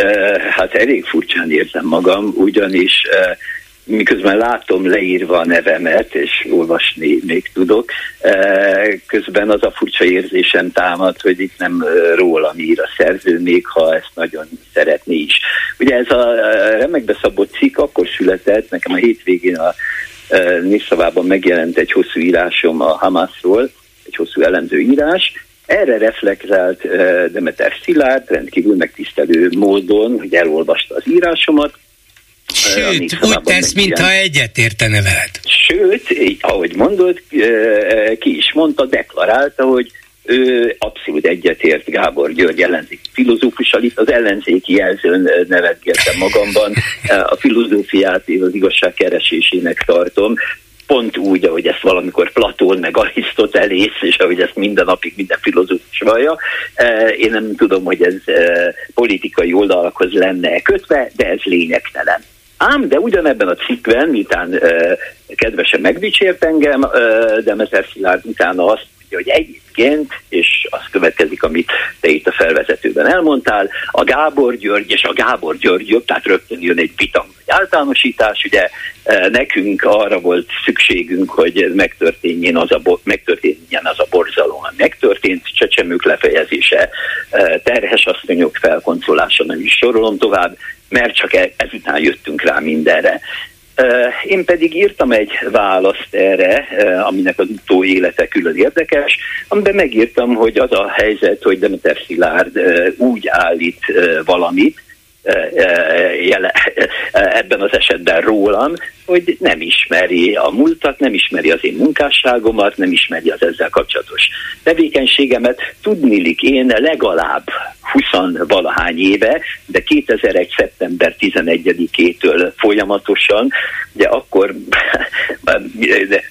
hát elég furcsán érzem magam, ugyanis miközben látom leírva a nevemet, és olvasni még tudok, közben az a furcsa érzésem támad, hogy itt nem rólam ír a szerző, még ha ezt nagyon szeretné is. Ugye ez a remekbe szabott cikk akkor született, nekem a hétvégén a népszavában megjelent egy hosszú írásom a Hamasról, egy hosszú elemző írás, erre reflektált Demeter Szilárd rendkívül megtisztelő módon, hogy elolvasta az írásomat, Sőt, úgy tesz, mintha egyetértene veled. Sőt, ahogy mondod, ki is mondta, deklarálta, hogy ő abszolút egyetért Gábor György ellenzéki filozófussal, itt az ellenzéki jelzőn nevetgéltem magamban, a filozófiát az igazság keresésének tartom, pont úgy, ahogy ezt valamikor Platón meg Arisztotelész, és ahogy ezt minden napig minden filozófus vallja. Én nem tudom, hogy ez politikai oldalakhoz lenne kötve, de ez lényegtelen. Ám, de ugyanebben a cikkben, miután uh, kedvesen megdicsért engem, uh, Demeter Szilárd utána azt mondja, hogy egyébként, és az következik, amit te itt a felvezetőben elmondtál, a Gábor György és a Gábor György, tehát rögtön jön egy vita, egy általánosítás, ugye nekünk arra volt szükségünk, hogy megtörténjen az a, megtörténjen az a borzalom, megtörtént csecsemők lefejezése, terhes asszonyok felkoncolása, nem is sorolom tovább, mert csak e, ezután jöttünk rá mindenre. Én pedig írtam egy választ erre, aminek az utó élete külön érdekes, amiben megírtam, hogy az a helyzet, hogy Demeter Szilárd úgy állít valamit, ebben az esetben rólam, hogy nem ismeri a múltat, nem ismeri az én munkásságomat, nem ismeri az ezzel kapcsolatos tevékenységemet. Tudnilik én legalább 20 valahány éve, de 2001. szeptember 11-től folyamatosan, ugye akkor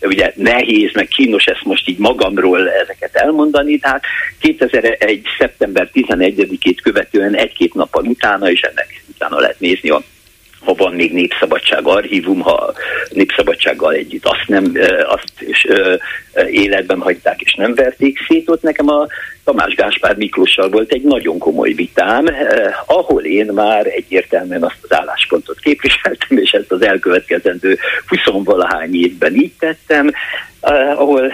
ugye nehéz, meg kínos ezt most így magamról ezeket elmondani, tehát 2001. szeptember 11-ét követően egy-két nappal utána, és ennek utána lehet nézni a ha van még népszabadság archívum, ha népszabadsággal együtt azt nem, azt is életben hagyták és nem verték szét, ott nekem a Tamás Gáspár Miklóssal volt egy nagyon komoly vitám, ahol én már egyértelműen azt az álláspontot képviseltem, és ezt az elkövetkezendő 20 valahány évben így tettem, ahol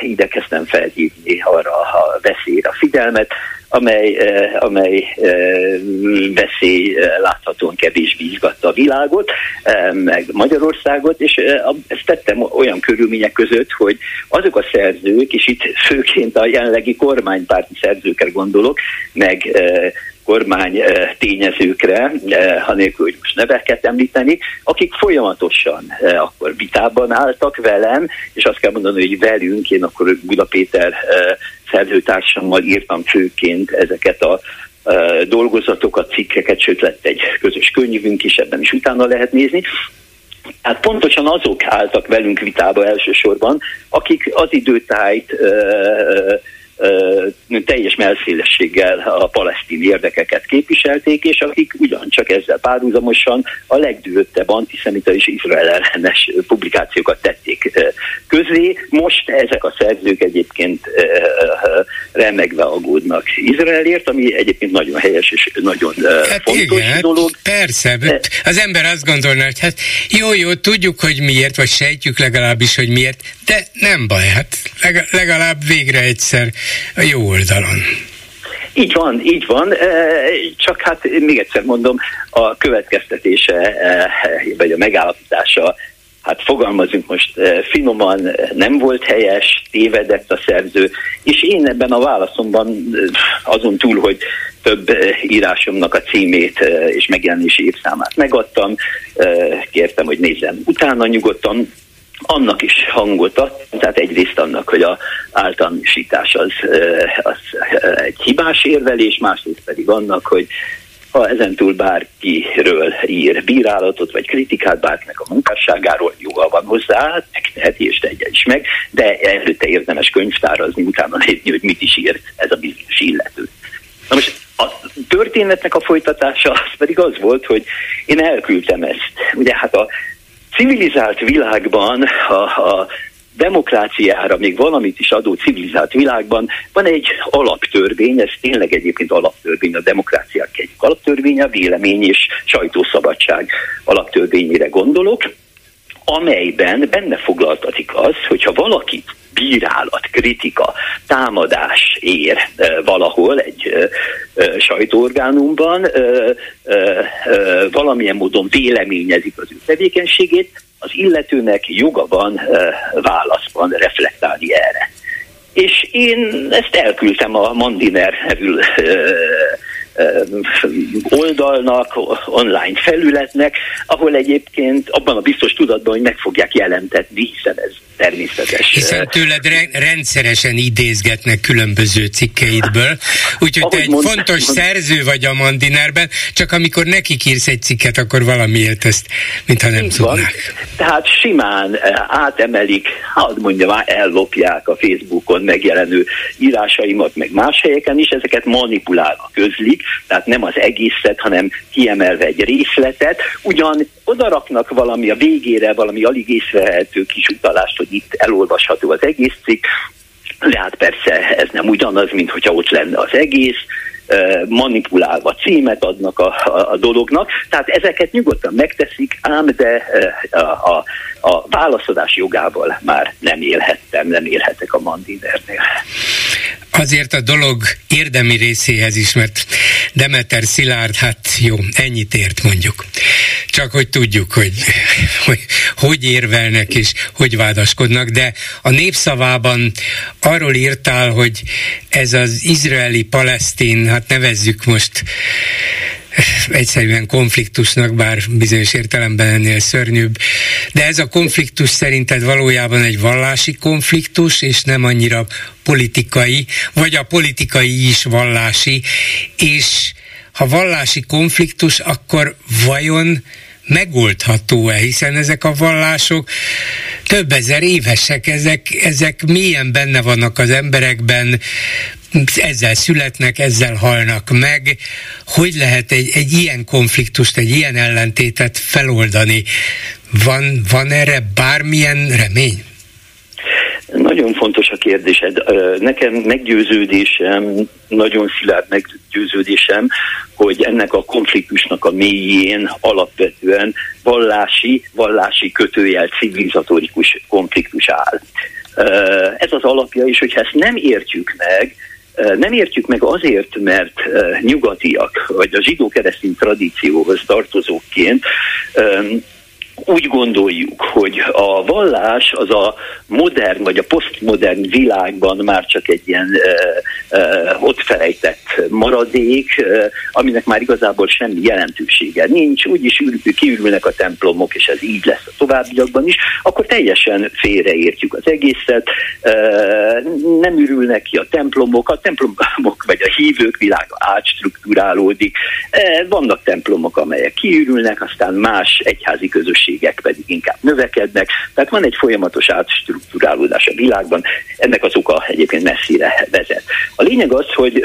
igyekeztem felhívni arra a veszélyre a figyelmet, amely, eh, amely eh, veszély eh, láthatóan kevésbé izgatta a világot, meg Magyarországot, és ezt tettem olyan körülmények között, hogy azok a szerzők, és itt főként a jelenlegi kormánypárti szerzőkre gondolok, meg kormány tényezőkre, hanélkül, hogy most neveket említeni, akik folyamatosan akkor vitában álltak velem, és azt kell mondani, hogy velünk, én akkor Buda Péter szerzőtársammal írtam főként ezeket a dolgozatokat, cikkeket, sőt lett egy közös könyvünk is, ebben is utána lehet nézni. Hát pontosan azok álltak velünk vitába elsősorban, akik az időtájt teljes melszélességgel a palesztin érdekeket képviselték, és akik ugyancsak ezzel párhuzamosan a legdőttebb antiszemita és izrael ellenes publikációkat tették közé. Most ezek a szerzők egyébként remegve aggódnak Izraelért, ami egyébként nagyon helyes és nagyon hát fontos igen, dolog. Persze, az ember azt gondolná, hogy hát jó, jó, tudjuk, hogy miért, vagy sejtjük legalábbis, hogy miért, de nem baj, hát legalább végre egyszer a jó oldalon. Így van, így van, csak hát még egyszer mondom, a következtetése, vagy a megállapítása, hát fogalmazunk most finoman, nem volt helyes, tévedett a szerző, és én ebben a válaszomban azon túl, hogy több írásomnak a címét és megjelenési évszámát megadtam, kértem, hogy nézzem utána nyugodtan, annak is hangot ad, tehát egyrészt annak, hogy a általánosítás az, az egy hibás érvelés, másrészt pedig annak, hogy ha ezentúl bárkiről ír bírálatot vagy kritikát bárkinek a munkásságáról, joga van hozzá, megteheti és tegye is meg, de előtte érdemes könyvtárazni, utána nézni, hogy mit is írt ez a bizonyos illető. Na most a történetnek a folytatása az pedig az volt, hogy én elküldtem ezt. Ugye hát a civilizált világban a, a demokráciára még valamit is adó civilizált világban van egy alaptörvény, ez tényleg egyébként alaptörvény, a demokráciák egy alaptörvény, a vélemény és sajtószabadság alaptörvényére gondolok, amelyben benne foglaltatik az, hogyha valakit bírálat, kritika, támadás ér valahol egy sajtóorgánumban, valamilyen módon véleményezik az ő tevékenységét, az illetőnek joga van válaszban reflektálni erre. És én ezt elküldtem a Mandiner nevű oldalnak, online felületnek, ahol egyébként abban a biztos tudatban, hogy meg fogják jelentetni, hiszen ez természetes. Hiszen tőled re- rendszeresen idézgetnek különböző cikkeidből, úgyhogy te egy mond, fontos mond, szerző vagy a Mandinerben, csak amikor neki írsz egy cikket, akkor valamiért ezt, mintha nem tudnák. Tehát simán átemelik, hadd mondjam, ellopják a Facebookon megjelenő írásaimat, meg más helyeken is, ezeket manipulálva közlik, tehát nem az egészet, hanem kiemelve egy részletet, ugyan odaraknak valami a végére, valami alig észrevehető kis utalást, hogy itt elolvasható az egész cikk, de hát persze ez nem ugyanaz, mint hogyha ott lenne az egész, manipulálva címet adnak a, a, a dolognak. Tehát ezeket nyugodtan megteszik, ám de a, a, a válaszadás jogával már nem élhettem, nem élhetek a Mandinernél. Azért a dolog érdemi részéhez is, mert Demeter Szilárd, hát jó, ennyit ért mondjuk. Csak hogy tudjuk, hogy hogy, hogy érvelnek és hogy vádaskodnak, de a népszavában arról írtál, hogy ez az izraeli-palesztin, hát nevezzük most egyszerűen konfliktusnak, bár bizonyos értelemben ennél szörnyűbb. De ez a konfliktus szerinted valójában egy vallási konfliktus, és nem annyira politikai, vagy a politikai is vallási, és ha vallási konfliktus, akkor vajon megoldható-e, hiszen ezek a vallások több ezer évesek, ezek, ezek mélyen benne vannak az emberekben, ezzel születnek, ezzel halnak meg. Hogy lehet egy, egy ilyen konfliktust, egy ilyen ellentétet feloldani? Van, van erre bármilyen remény? Nagyon fontos a kérdésed. Nekem meggyőződésem, nagyon szilárd meggyőződésem, hogy ennek a konfliktusnak a mélyén alapvetően vallási, vallási kötőjel civilizatorikus konfliktus áll. Ez az alapja is, hogyha ezt nem értjük meg, nem értjük meg azért, mert nyugatiak, vagy a zsidó-keresztény tradícióhoz tartozóként úgy gondoljuk, hogy a vallás az a modern vagy a posztmodern világban már csak egy ilyen uh, uh, ott felejtett maradék, uh, aminek már igazából semmi jelentősége nincs, úgyis ül, kiürülnek a templomok, és ez így lesz a továbbiakban is, akkor teljesen félreértjük az egészet, uh, nem ürülnek ki a templomok, a templomok vagy a hívők világa átstruktúrálódik, vannak templomok, amelyek kiürülnek, aztán más egyházi közösségek költségek pedig inkább növekednek, tehát van egy folyamatos átstruktúrálódás a világban, ennek az oka egyébként messzire vezet. A lényeg az, hogy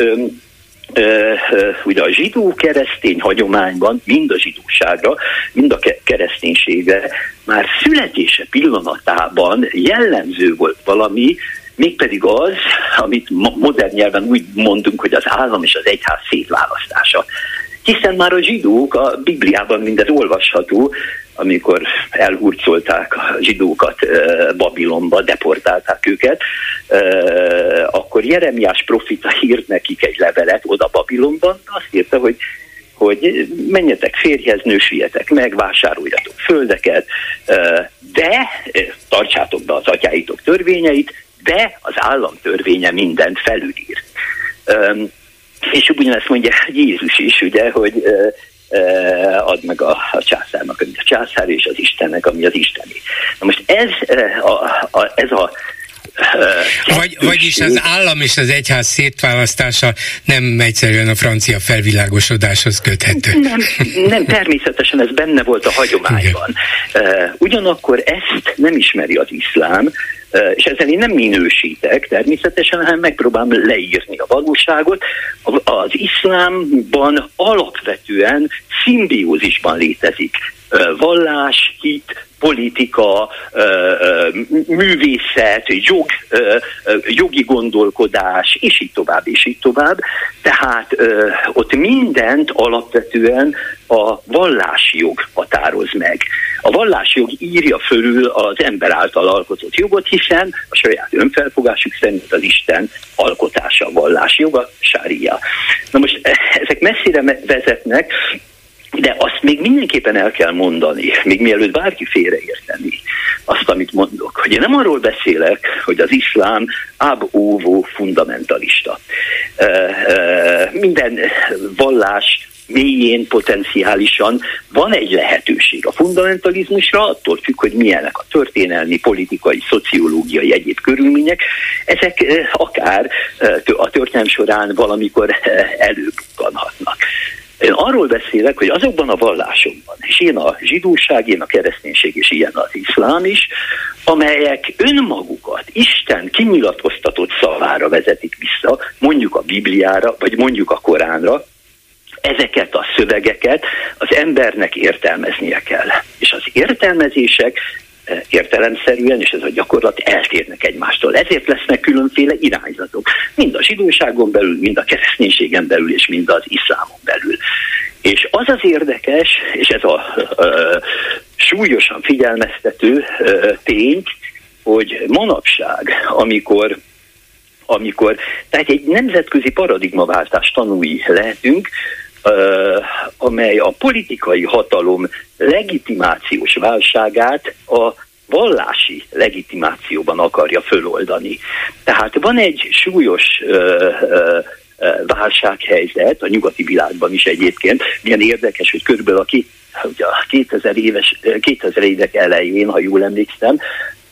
ugye a zsidó-keresztény hagyományban, mind a zsidóságra, mind a kereszténységre már születése pillanatában jellemző volt valami, mégpedig az, amit modern nyelven úgy mondunk, hogy az állam és az egyház szétválasztása. Hiszen már a zsidók a Bibliában mindez olvasható, amikor elhurcolták a zsidókat Babilonba, deportálták őket, akkor Jeremiás profita írt nekik egy levelet oda Babilonban, azt írta, hogy hogy menjetek férjhez, nősüljetek meg, vásároljatok földeket, de tartsátok be az atyáitok törvényeit, de az állam törvénye mindent felülír. És ugyanezt mondja Jézus is, ugye, hogy ad meg a, a császárnak, ami a császár, és az Istennek, ami az Isteni. Na most ez a, a, ez a vagy, vagyis az állam és az egyház szétválasztása nem egyszerűen a francia felvilágosodáshoz köthető. Nem, nem természetesen ez benne volt a hagyományban. Igen. Ugyanakkor ezt nem ismeri az iszlám, és ezzel én nem minősítek természetesen, hanem megpróbálom leírni a valóságot. Az iszlámban alapvetően szimbiózisban létezik vallás, hit, politika, művészet, jog, jogi gondolkodás, és így tovább, és így tovább. Tehát ott mindent alapvetően a vallási jog határoz meg. A vallási jog írja fölül az ember által alkotott jogot, hiszen a saját önfelfogásuk szerint az Isten alkotása a vallási joga, sária. Na most e, ezek messzire vezetnek, de azt még mindenképpen el kell mondani, még mielőtt bárki félreérteni azt, amit mondok, hogy én nem arról beszélek, hogy az iszlám ab óvó fundamentalista. Minden vallás mélyén potenciálisan van egy lehetőség a fundamentalizmusra, attól függ, hogy milyenek a történelmi, politikai, szociológiai, egyéb körülmények. Ezek akár a történelm során valamikor előbukkanhatnak. Én arról beszélek, hogy azokban a vallásokban, és én a zsidóság, én a kereszténység, és ilyen az iszlám is, amelyek önmagukat Isten kinyilatkoztatott szavára vezetik vissza, mondjuk a Bibliára, vagy mondjuk a Koránra, ezeket a szövegeket az embernek értelmeznie kell. És az értelmezések értelemszerűen, és ez a gyakorlat eltérnek egymástól. Ezért lesznek különféle irányzatok, mind a zsidóságon belül, mind a kereszténységen belül, és mind az iszlámon belül. És az az érdekes, és ez a ö, súlyosan figyelmeztető ö, tény, hogy manapság, amikor amikor, tehát egy nemzetközi paradigmaváltás tanúi lehetünk, amely a politikai hatalom legitimációs válságát a vallási legitimációban akarja föloldani. Tehát van egy súlyos ö, ö, válsághelyzet a nyugati világban is egyébként. Milyen érdekes, hogy körülbelül a, két, ugye a 2000 éves, 2000 évek elején, ha jól emlékszem,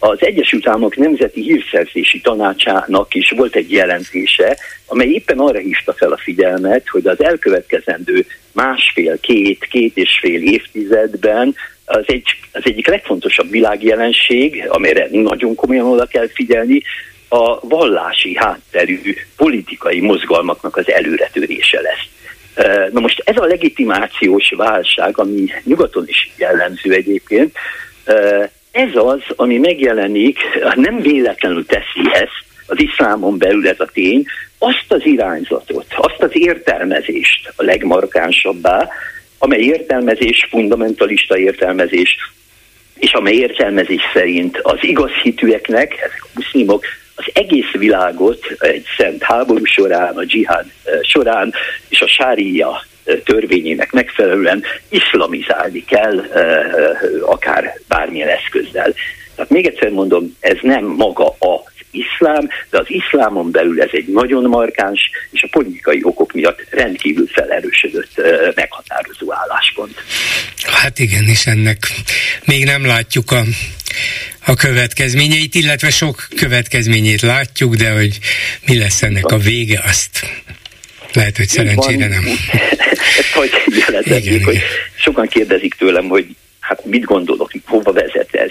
az Egyesült Államok Nemzeti Hírszerzési Tanácsának is volt egy jelentése, amely éppen arra hívta fel a figyelmet, hogy az elkövetkezendő másfél, két, két és fél évtizedben az, egy, az egyik legfontosabb világjelenség, amire nagyon komolyan oda kell figyelni, a vallási hátterű politikai mozgalmaknak az előretörése lesz. Na most ez a legitimációs válság, ami nyugaton is jellemző egyébként, ez az, ami megjelenik, nem véletlenül teszi ezt, az iszlámon belül ez a tény, azt az irányzatot, azt az értelmezést a legmarkánsabbá, amely értelmezés, fundamentalista értelmezés, és amely értelmezés szerint az igaz hitűeknek, ezek a muszlimok, az egész világot egy szent háború során, a dzsihád eh, során és a sária törvényének megfelelően iszlamizálni kell, akár bármilyen eszközzel. Tehát még egyszer mondom, ez nem maga a iszlám, de az iszlámon belül ez egy nagyon markáns, és a politikai okok miatt rendkívül felerősödött meghatározó álláspont. Hát igen, és ennek még nem látjuk a a következményeit, illetve sok következményét látjuk, de hogy mi lesz ennek a vége, azt lehet, hogy szerencsére nem. Ezt hogy jeletetjük, hogy sokan kérdezik tőlem, hogy hát mit gondolok, hova vezet ez.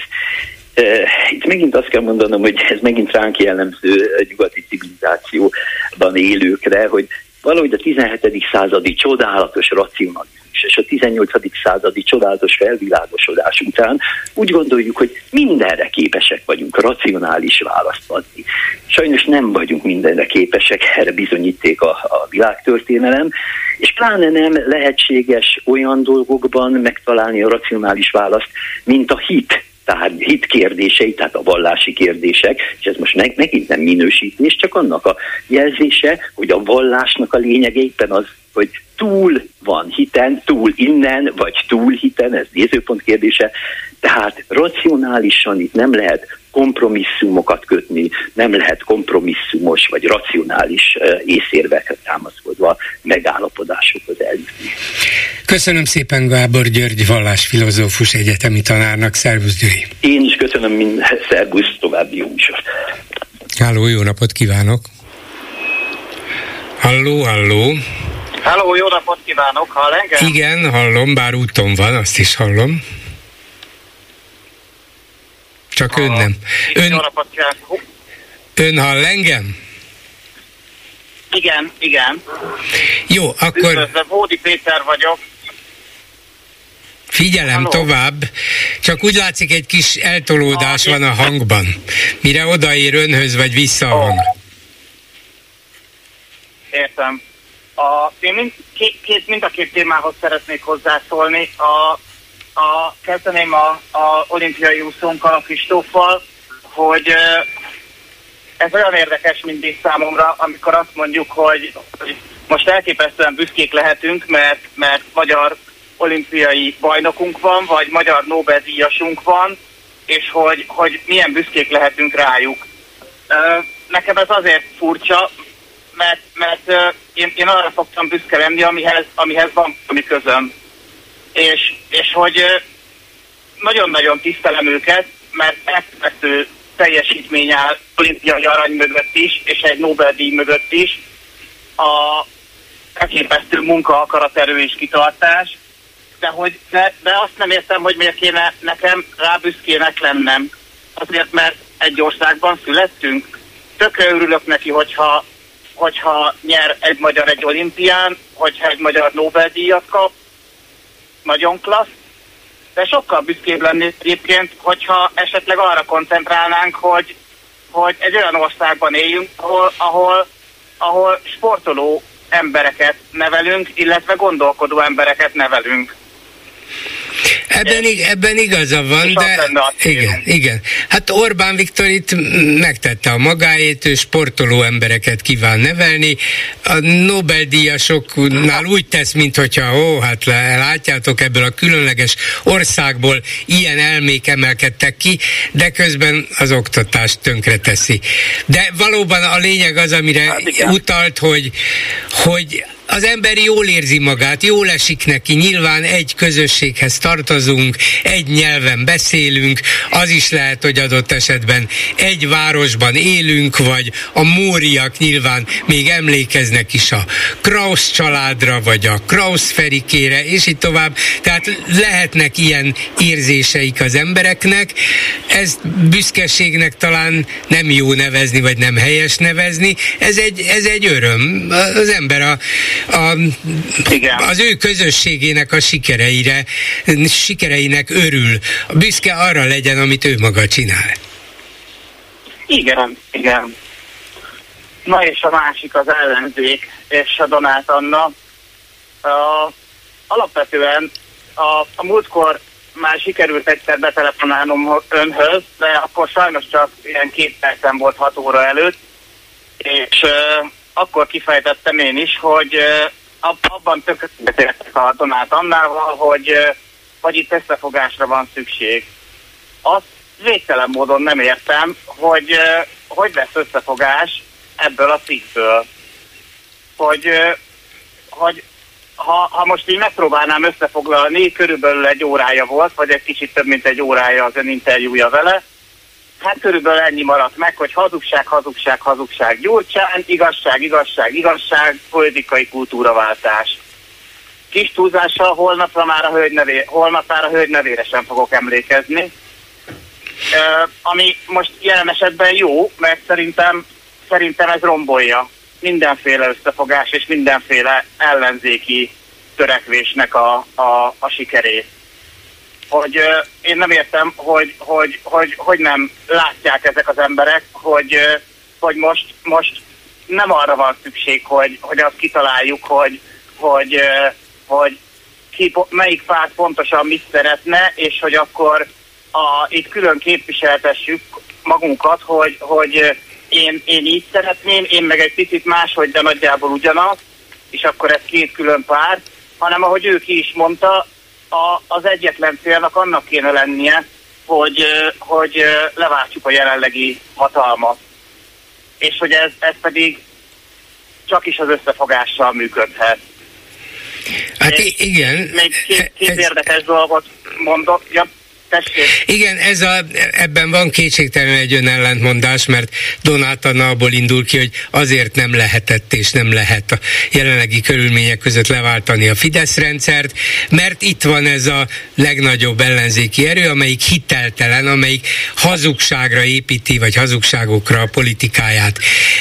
Itt megint azt kell mondanom, hogy ez megint ránk jellemző nyugati civilizációban élőkre, hogy valahogy a 17. századi csodálatos racionalizmus és a 18. századi csodálatos felvilágosodás után úgy gondoljuk, hogy mindenre képesek vagyunk racionális választ adni. Sajnos nem vagyunk mindenre képesek, erre bizonyíték a, a világtörténelem, és pláne nem lehetséges olyan dolgokban megtalálni a racionális választ, mint a hit tehát hit kérdései, tehát a vallási kérdések, és ez most meg, megint nem minősítés, csak annak a jelzése, hogy a vallásnak a lényege éppen az, hogy túl van hiten, túl innen, vagy túl hiten, ez nézőpont kérdése, tehát racionálisan itt nem lehet kompromisszumokat kötni, nem lehet kompromisszumos vagy racionális észérvekre támaszkodva megállapodásokhoz eljutni. Köszönöm szépen Gábor György vallásfilozófus egyetemi tanárnak, szervusz Gyuri! Én is köszönöm, mind szervusz, további jó műsor. Háló, jó napot kívánok! Halló, halló! Halló, jó napot kívánok, hall engem? Igen, hallom, bár úton van, azt is hallom. Csak ön nem. Ön, jó napot kívánok. Ön hall engem? Igen, igen. Jó, akkor... Üdvözlöm, Hódi Péter vagyok. Figyelem Halló. tovább, csak úgy látszik egy kis eltolódás ah, van a hangban. Mire odaér önhöz, vagy vissza a hang. Értem. A, én mind, két, két, mind a két témához szeretnék hozzászólni. A, a, kezdeném a, a olimpiai úszónkkal, a Kristóffal, hogy ez olyan érdekes mindig számomra, amikor azt mondjuk, hogy most elképesztően büszkék lehetünk, mert, mert magyar olimpiai bajnokunk van, vagy magyar Nobel-díjasunk van, és hogy, hogy milyen büszkék lehetünk rájuk. Nekem ez azért furcsa, mert, mert én, én arra szoktam büszke lenni, amihez, amihez van ami közöm. És, és hogy nagyon-nagyon tisztelem őket, mert elképesztő teljesítmény áll olimpiai arany mögött is, és egy Nobel-díj mögött is. A elképesztő munka, akaraterő és kitartás, de, hogy, de, de azt nem értem, hogy miért kéne nekem rá büszkének lennem. Azért, mert egy országban születtünk. Tökre örülök neki, hogyha, hogyha nyer egy magyar egy olimpián, hogyha egy magyar Nobel-díjat kap. Nagyon klassz. De sokkal büszkébb lenni egyébként, hogyha esetleg arra koncentrálnánk, hogy, hogy egy olyan országban éljünk, ahol, ahol, ahol sportoló embereket nevelünk, illetve gondolkodó embereket nevelünk. Ebben, ebben igaza van, de igen, igen. Hát Orbán Viktor itt megtette a magáét, ő sportoló embereket kíván nevelni. A Nobel-díjasoknál úgy tesz, mintha, ó, hát látjátok, ebből a különleges országból ilyen elmék emelkedtek ki, de közben az oktatást tönkre teszi. De valóban a lényeg az, amire hát utalt, hogy, hogy az ember jól érzi magát, jól esik neki, nyilván egy közösséghez tartozunk, egy nyelven beszélünk, az is lehet, hogy adott esetben egy városban élünk, vagy a móriak nyilván még emlékeznek is a Krausz családra, vagy a Krausz Ferikére, és így tovább. Tehát lehetnek ilyen érzéseik az embereknek. Ezt büszkeségnek talán nem jó nevezni, vagy nem helyes nevezni. Ez egy, ez egy öröm. Az ember a, a, Igen. az ő közösségének a sikereire, sikereinek örül. Büszke arra legyen, amit ő maga csinál. Igen, igen. Na és a másik az ellenzék és a Donát Anna. Uh, alapvetően a, a múltkor már sikerült egyszer betelefonálnom önhöz, de akkor sajnos csak ilyen két percen volt hat óra előtt, és uh, akkor kifejtettem én is, hogy abban tökéletesen a Donát Annával, hogy, hogy itt összefogásra van szükség. Azt végtelen módon nem értem, hogy hogy lesz összefogás ebből a cikkből. Hogy, hogy ha, ha most így megpróbálnám összefoglalni, körülbelül egy órája volt, vagy egy kicsit több, mint egy órája az ön interjúja vele, Hát körülbelül ennyi maradt meg, hogy hazugság, hazugság, hazugság Gyurcsán, igazság, igazság, igazság, politikai kultúraváltás. Kis túlzással holnapra már a hölgy, nevé, holnap már a hölgy nevére sem fogok emlékezni. Uh, ami most jelen esetben jó, mert szerintem, szerintem ez rombolja mindenféle összefogás és mindenféle ellenzéki törekvésnek a, a, a sikerét hogy uh, én nem értem, hogy, hogy, hogy, hogy nem látják ezek az emberek, hogy, uh, hogy most, most nem arra van szükség, hogy, hogy azt kitaláljuk, hogy, hogy, uh, hogy ki, melyik párt pontosan mit szeretne, és hogy akkor a, itt külön képviseltessük magunkat, hogy, hogy én, én így szeretném, én meg egy picit máshogy, de nagyjából ugyanaz, és akkor ez két külön párt, hanem ahogy ő ki is mondta, a, az egyetlen célnak annak kéne lennie, hogy, hogy leváltjuk a jelenlegi hatalmat. És hogy ez, ez pedig csak is az összefogással működhet. Hát igen. Még két, két ez, érdekes dolgot mondok. Ja, Tessék. Igen, ez a, ebben van kétségtelen egy önellentmondás, mert Donát Anna abból indul ki, hogy azért nem lehetett és nem lehet a jelenlegi körülmények között leváltani a Fidesz rendszert, mert itt van ez a legnagyobb ellenzéki erő, amelyik hiteltelen, amelyik hazugságra építi, vagy hazugságokra a politikáját.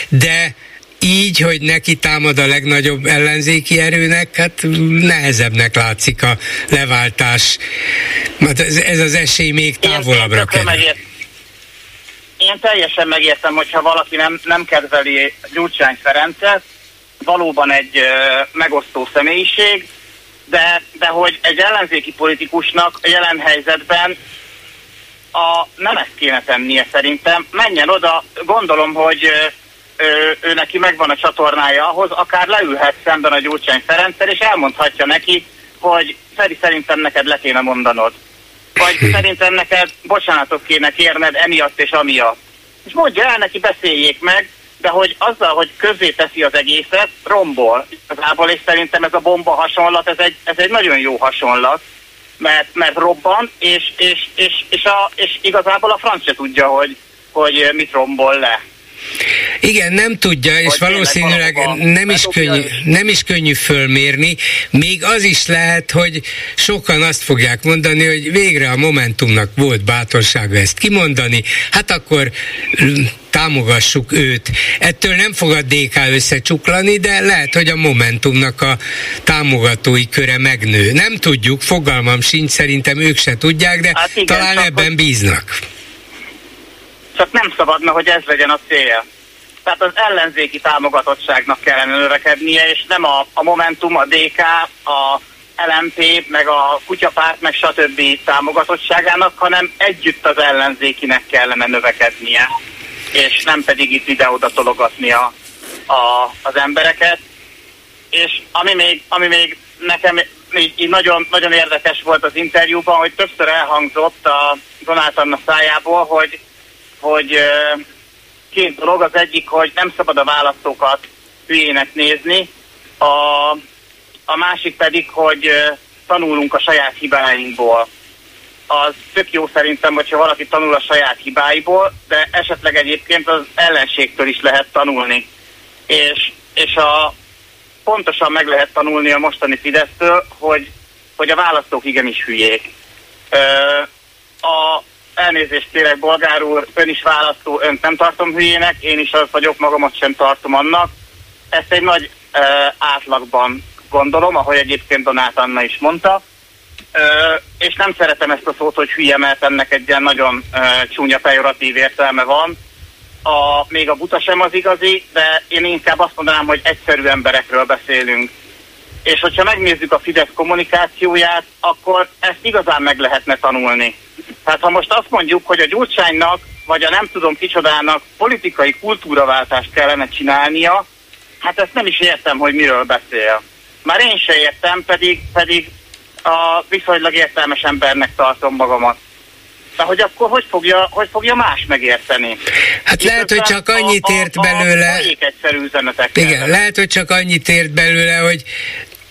De így, hogy neki támad a legnagyobb ellenzéki erőnek, hát nehezebbnek látszik a leváltás. Mert ez, ez az esély még távolabbra kerül. Én teljesen megértem, hogyha valaki nem, nem kedveli Gyurcsány Ferencet, valóban egy ö, megosztó személyiség, de, de hogy egy ellenzéki politikusnak a jelen helyzetben a, nem ezt kéne tennie szerintem. Menjen oda, gondolom, hogy ő, ő neki megvan a csatornája ahhoz, akár leülhet szemben a Gyurcsány Ferenccel, és elmondhatja neki, hogy Feri szerintem neked le kéne mondanod. Vagy szerintem neked bocsánatot kéne kérned emiatt és amiatt. És mondja el neki, beszéljék meg, de hogy azzal, hogy közé teszi az egészet, rombol. Igazából, és szerintem ez a bomba hasonlat, ez egy, ez egy nagyon jó hasonlat, mert, mert robban, és, és, és, és, a, és igazából a franc se tudja, hogy, hogy mit rombol le. Igen, nem tudja, és valószínűleg nem is, könnyű, nem is könnyű fölmérni. Még az is lehet, hogy sokan azt fogják mondani, hogy végre a Momentumnak volt bátorsága ezt kimondani, hát akkor támogassuk őt. Ettől nem fog a DK összecsuklani, de lehet, hogy a Momentumnak a támogatói köre megnő. Nem tudjuk, fogalmam sincs, szerintem ők se tudják, de hát igen, talán ebben bíznak csak nem szabadna, hogy ez legyen a cél. Tehát az ellenzéki támogatottságnak kellene növekednie, és nem a, a Momentum, a DK, a LMP, meg a kutyapárt, meg stb. támogatottságának, hanem együtt az ellenzékinek kellene növekednie, és nem pedig itt ide-oda tologatni a, a, az embereket. És ami még, ami még nekem így, így nagyon, nagyon érdekes volt az interjúban, hogy többször elhangzott a Donát Anna szájából, hogy hogy két dolog. Az egyik, hogy nem szabad a választókat hülyének nézni, a, a másik pedig, hogy tanulunk a saját hibáinkból. Az tök jó szerintem, hogyha valaki tanul a saját hibáiból, de esetleg egyébként az ellenségtől is lehet tanulni. És, és a, pontosan meg lehet tanulni a mostani Fidesztől, hogy, hogy a választók igenis hülyék. Ö, a, elnézést kérek, bolgár úr, ön is választó, önt nem tartom hülyének, én is az vagyok, magamat sem tartom annak. Ezt egy nagy uh, átlagban gondolom, ahogy egyébként Donát Anna is mondta. Uh, és nem szeretem ezt a szót, hogy hülye, mert ennek egy ilyen nagyon uh, csúnya pejoratív értelme van. A, még a buta sem az igazi, de én inkább azt mondanám, hogy egyszerű emberekről beszélünk. És hogyha megnézzük a Fidesz kommunikációját, akkor ezt igazán meg lehetne tanulni tehát ha most azt mondjuk, hogy a Gyurcsánynak, vagy a nem tudom kicsodának politikai kultúraváltást kellene csinálnia, hát ezt nem is értem, hogy miről beszél. Már én se értem, pedig, pedig a viszonylag értelmes embernek tartom magamat. De hogy akkor hogy fogja, hogy fogja más megérteni? Hát Itt lehet, hogy csak annyit ért a, belőle. A egyszerű üzenetek. Igen, lehet, hogy csak annyit ért belőle, hogy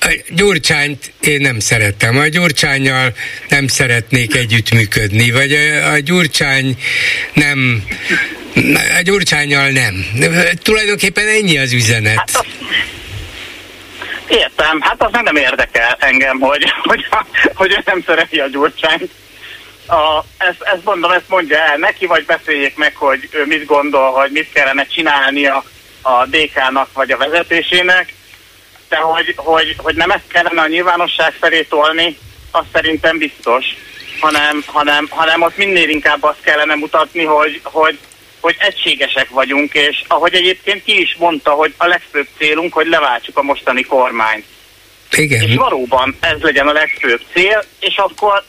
a Gyurcsányt én nem szerettem. A Gyurcsányjal nem szeretnék együttműködni, vagy a, a Gyurcsány nem, a Gyurcsányjal nem. Tulajdonképpen ennyi az üzenet. Hát értem, hát az nem érdekel engem, hogy, hogy, hogy ő nem szereti a Gyurcsányt. A, ezt, ezt mondom, ezt mondja el neki, vagy beszéljék meg, hogy ő mit gondol, hogy mit kellene csinálni a, a DK-nak vagy a vezetésének de hogy, hogy, hogy nem ezt kellene a nyilvánosság felé tolni, az szerintem biztos, hanem, hanem, hanem ott minél inkább azt kellene mutatni, hogy, hogy, hogy egységesek vagyunk, és ahogy egyébként ki is mondta, hogy a legfőbb célunk, hogy leváltsuk a mostani kormányt. Igen. És valóban ez legyen a legfőbb cél, és akkor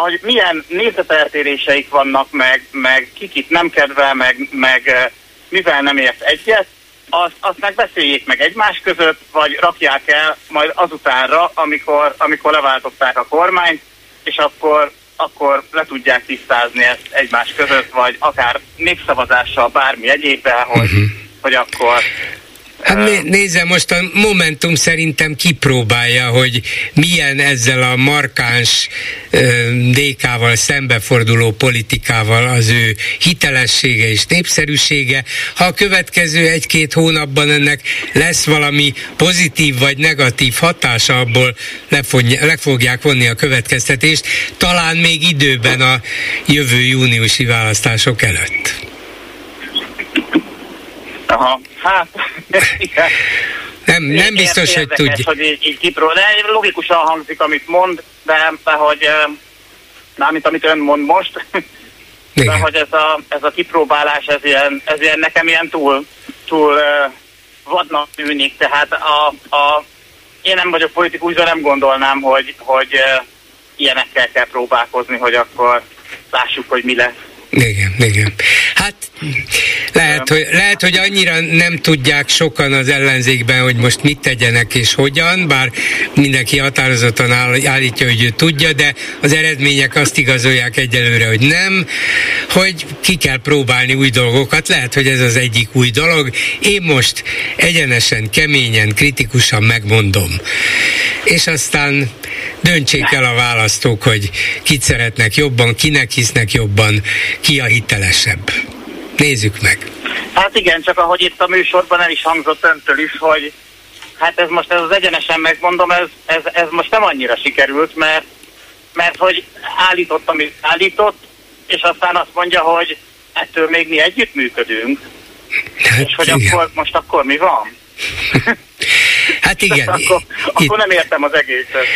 hogy milyen nézeteltéréseik vannak, meg, meg kikit nem kedvel, meg, meg mivel nem ért egyet, azt, azt megbeszéljék meg egymás között, vagy rakják el majd azutánra, amikor, amikor leváltották a kormányt, és akkor akkor le tudják tisztázni ezt egymás között, vagy akár népszavazással, bármi egyébben, hogy, uh-huh. hogy akkor Hát né, nézze, most a Momentum szerintem kipróbálja, hogy milyen ezzel a markáns DK-val szembeforduló politikával az ő hitelessége és népszerűsége. Ha a következő egy-két hónapban ennek lesz valami pozitív vagy negatív hatása, abból le fogják vonni a következtetést, talán még időben a jövő júniusi választások előtt. Aha, hát, igen. Nem, nem biztos, hogy tudja. hogy így, így kipról, de logikusan hangzik, amit mond, de, de hogy mármint amit ön mond most, Igen. de hogy ez a, ez a kipróbálás, ez ilyen, ez ilyen nekem ilyen túl, túl uh, vadnak tűnik, tehát a, a, én nem vagyok politikus, de nem gondolnám, hogy, hogy uh, ilyenekkel kell próbálkozni, hogy akkor lássuk, hogy mi lesz. Igen, igen. Hát lehet hogy, lehet, hogy annyira nem tudják sokan az ellenzékben, hogy most mit tegyenek és hogyan, bár mindenki határozottan áll, állítja, hogy ő tudja, de az eredmények azt igazolják egyelőre, hogy nem, hogy ki kell próbálni új dolgokat. Lehet, hogy ez az egyik új dolog. Én most egyenesen, keményen, kritikusan megmondom. És aztán döntsék el a választók, hogy kit szeretnek jobban, kinek hisznek jobban, ki a hitelesebb. Nézzük meg. Hát igen, csak ahogy itt a műsorban el is hangzott öntől is, hogy hát ez most ez az egyenesen megmondom, ez, ez, ez most nem annyira sikerült, mert, mert hogy állított, amit állított, és aztán azt mondja, hogy ettől még mi együtt működünk. Hát, és hogy igen. akkor, most akkor mi van? Hát igen. akkor, akkor nem értem az egészet.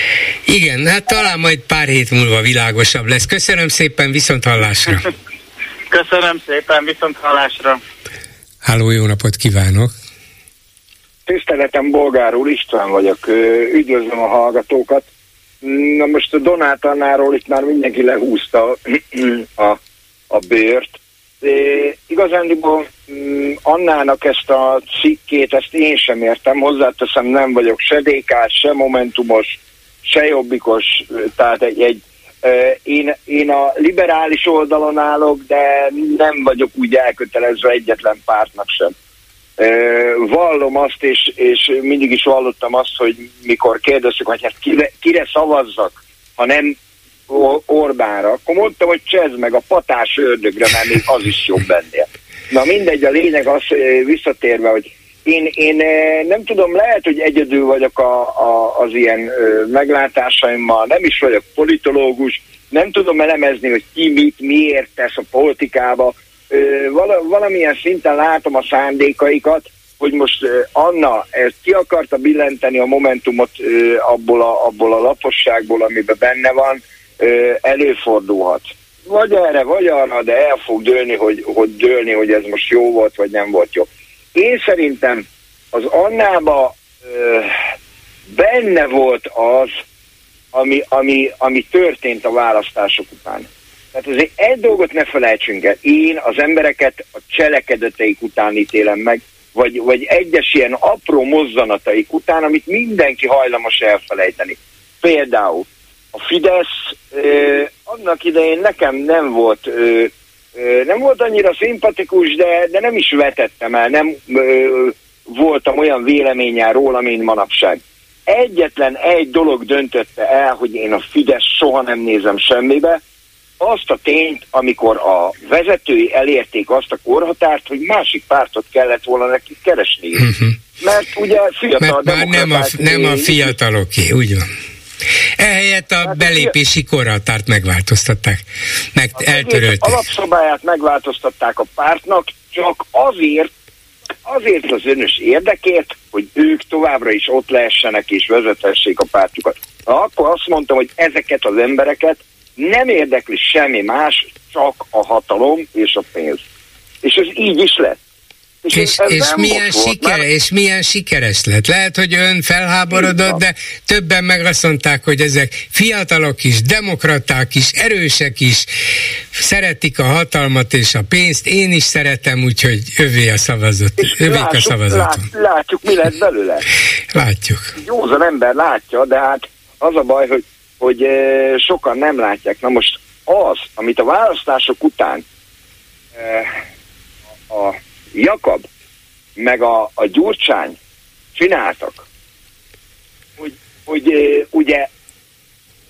Igen, hát talán majd pár hét múlva világosabb lesz. Köszönöm szépen, viszont hallásra. Köszönöm szépen, viszont hallásra. Háló, jó napot kívánok! Tiszteletem, Bolgár úr, István vagyok. Üdvözlöm a hallgatókat. Na most a Donát Annáról itt már mindenki lehúzta a, a bőrt. É, igazándiból mm, Annának ezt a cikkét, ezt én sem értem, hozzáteszem nem vagyok se dékás, se momentumos, se jobbikos, tehát egy, egy én, én a liberális oldalon állok, de nem vagyok úgy elkötelezve egyetlen pártnak sem. Vallom azt, és, és mindig is vallottam azt, hogy mikor kérdeztük, hogy hát kire, kire szavazzak, ha nem Orbánra, akkor mondtam, hogy csezd meg a patás ördögre, mert még az is jobb bennél. Na mindegy, a lényeg az visszatérve, hogy én, én nem tudom, lehet, hogy egyedül vagyok a, a, az ilyen meglátásaimmal, nem is vagyok politológus, nem tudom elemezni, hogy ki mit, miért tesz a politikába. Val, valamilyen szinten látom a szándékaikat, hogy most Anna ezt ki akarta billenteni a momentumot abból a, abból a laposságból, amiben benne van, előfordulhat. Vagy erre, vagy arra, de el fog dőlni, hogy, hogy dőlni, hogy ez most jó volt, vagy nem volt jó. Én szerintem az Annába ö, benne volt az, ami, ami, ami történt a választások után. Tehát azért egy dolgot ne felejtsünk el. Én az embereket a cselekedeteik után ítélem meg, vagy, vagy egyes ilyen apró mozzanataik után, amit mindenki hajlamos elfelejteni. Például a Fidesz ö, annak idején nekem nem volt ö, nem volt annyira szimpatikus, de, de nem is vetettem el, nem ö, voltam olyan véleményen róla, mint manapság. Egyetlen egy dolog döntötte el, hogy én a Fidesz soha nem nézem semmibe, azt a tényt, amikor a vezetői elérték azt a korhatárt, hogy másik pártot kellett volna neki keresni. Uh-huh. Mert ugye fiatal Mert már nem a, nem a fiataloké, úgy van. Ehelyett a hát belépési korhatárt megváltoztatták, meg eltörölték. alapszabályát megváltoztatták a pártnak, csak azért, azért az önös érdekért, hogy ők továbbra is ott lehessenek és vezethessék a pártjukat. Na, akkor azt mondtam, hogy ezeket az embereket nem érdekli semmi más, csak a hatalom és a pénz. És ez így is lett. És, és, és, milyen siker, volt, és milyen sikeres lett. Lehet, hogy ön felháborodott, de többen meg azt mondták, hogy ezek fiatalok is, demokraták is, erősek is, szeretik a hatalmat és a pénzt, én is szeretem, úgyhogy övé a szavazott, övék a szavazatom. Lát, látjuk, mi lett belőle. Látjuk. Józan ember látja, de hát az a baj, hogy, hogy sokan nem látják. Na most az, amit a választások után a Jakab meg a, a Gyurcsány csináltak, hogy, hogy ugye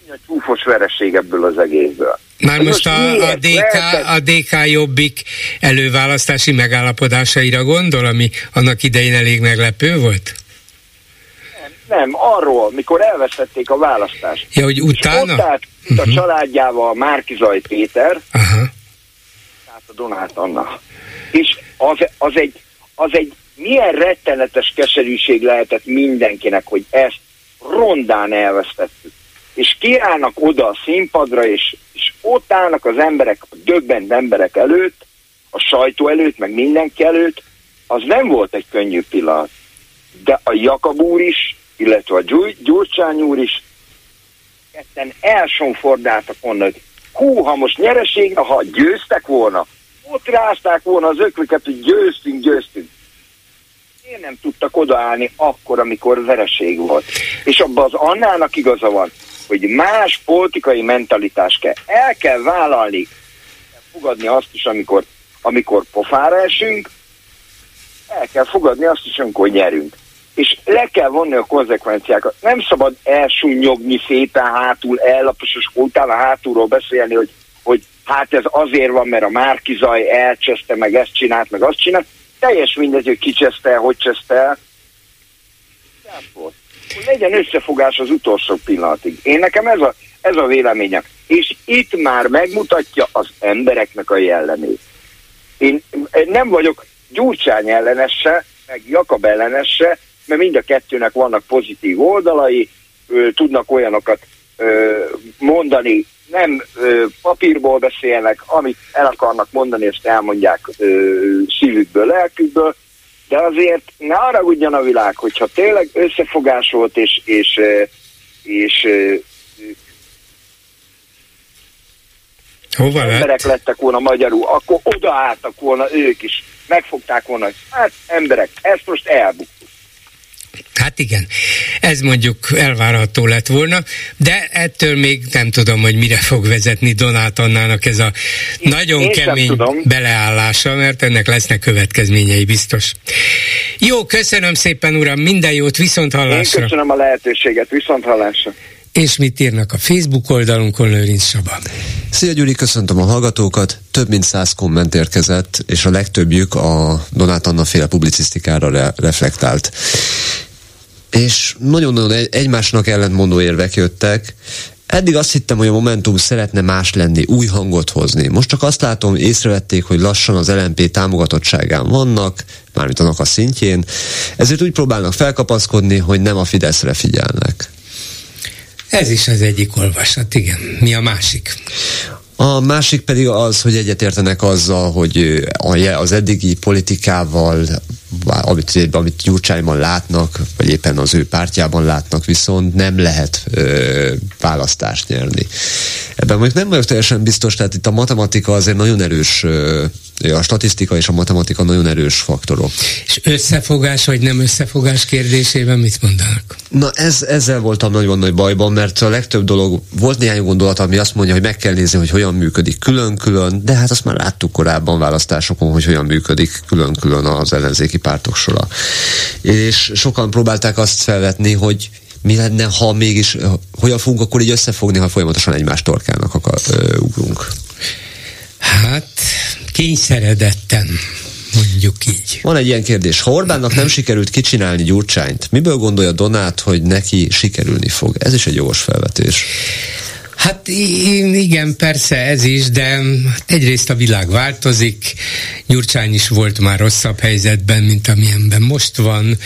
a csúfos vereség ebből az egészből. Már most, a, a, DK, a DK Jobbik előválasztási megállapodásaira gondol, ami annak idején elég meglepő volt? Nem, nem arról, mikor elvesztették a választást. Ja, hogy utána? És ott állt uh-huh. a mhm. családjával Márkizaj Péter, uh-huh. tehát a Donát Anna. És az, az, egy, az egy milyen rettenetes keserűség lehetett mindenkinek, hogy ezt rondán elvesztettük. És kiállnak oda a színpadra, és, és ott állnak az emberek, a döbbent emberek előtt, a sajtó előtt, meg mindenki előtt, az nem volt egy könnyű pillanat. De a Jakab úr is, illetve a Gyurcsány úr is ketten elsonfordáltak volna, hogy hú, ha most nyereségre, ha győztek volna, ott rázták volna az öklöket, hogy győztünk, győztünk. Miért nem tudtak odaállni akkor, amikor vereség volt? És abban az Annának igaza van, hogy más politikai mentalitás kell. El kell vállalni, fogadni azt is, amikor, amikor pofára esünk, el kell fogadni azt is, amikor nyerünk. És le kell vonni a konzekvenciákat. Nem szabad elsúnyogni szépen hátul, ellaposos utána hátulról beszélni, hogy, hogy hát ez azért van, mert a Márkizaj elcseszte, meg ezt csinált, meg azt csinált. Teljes mindegy, hogy ki cseszte hogy cseszte. Hogy legyen összefogás az utolsó pillanatig. Én nekem ez a, ez a véleményem. És itt már megmutatja az embereknek a jellemét. Én nem vagyok Gyurcsány ellenesse, meg Jakab ellenesse, mert mind a kettőnek vannak pozitív oldalai, tudnak olyanokat mondani, nem ö, papírból beszélnek, amit el akarnak mondani, ezt elmondják ö, szívükből, lelkükből, de azért ne arra ugyan a világ, hogyha tényleg összefogás volt, és, és, és Hova emberek lett? lettek volna magyarul, akkor odaálltak volna ők is, megfogták volna, hogy hát emberek, ezt most elbuktuk. Hát igen, ez mondjuk elvárható lett volna, de ettől még nem tudom, hogy mire fog vezetni Donát Annának ez a nagyon Én kemény beleállása, mert ennek lesznek következményei biztos. Jó, köszönöm szépen, uram, minden jót, viszont hallásra. Én köszönöm a lehetőséget, viszont hallásra. És mit írnak a Facebook oldalunkon, Lőrinc Saba? Szia Gyuri, köszöntöm a hallgatókat. Több mint száz komment érkezett, és a legtöbbjük a Donát Anna féle publicisztikára re- reflektált és nagyon-nagyon egymásnak ellentmondó érvek jöttek. Eddig azt hittem, hogy a Momentum szeretne más lenni, új hangot hozni. Most csak azt látom, észrevették, hogy lassan az LNP támogatottságán vannak, mármint annak a szintjén, ezért úgy próbálnak felkapaszkodni, hogy nem a Fideszre figyelnek. Ez is az egyik olvasat, igen. Mi a másik? A másik pedig az, hogy egyetértenek azzal, hogy az eddigi politikával, amit, amit Gyurcsányban látnak, vagy éppen az ő pártjában látnak, viszont nem lehet ö, választást nyerni. Ebben mondjuk nem vagyok teljesen biztos, tehát itt a matematika azért nagyon erős a statisztika és a matematika nagyon erős faktorok. És összefogás vagy nem összefogás kérdésében mit mondanak? Na ez, ezzel voltam nagyon nagy bajban, mert a legtöbb dolog, volt néhány gondolat, ami azt mondja, hogy meg kell nézni, hogy hogyan működik külön-külön, de hát azt már láttuk korábban választásokon, hogy hogyan működik külön-külön az ellenzéki pártok sora. És sokan próbálták azt felvetni, hogy mi lenne, ha mégis, hogyan fogunk akkor így összefogni, ha folyamatosan egymás torkának akar, ö, ugrunk. Hát, kényszeredetten mondjuk így. Van egy ilyen kérdés. Ha Orbánnak nem sikerült kicsinálni Gyurcsányt, miből gondolja Donát, hogy neki sikerülni fog? Ez is egy jogos felvetés. Hát igen, persze ez is, de egyrészt a világ változik, Gyurcsány is volt már rosszabb helyzetben, mint amilyenben most van,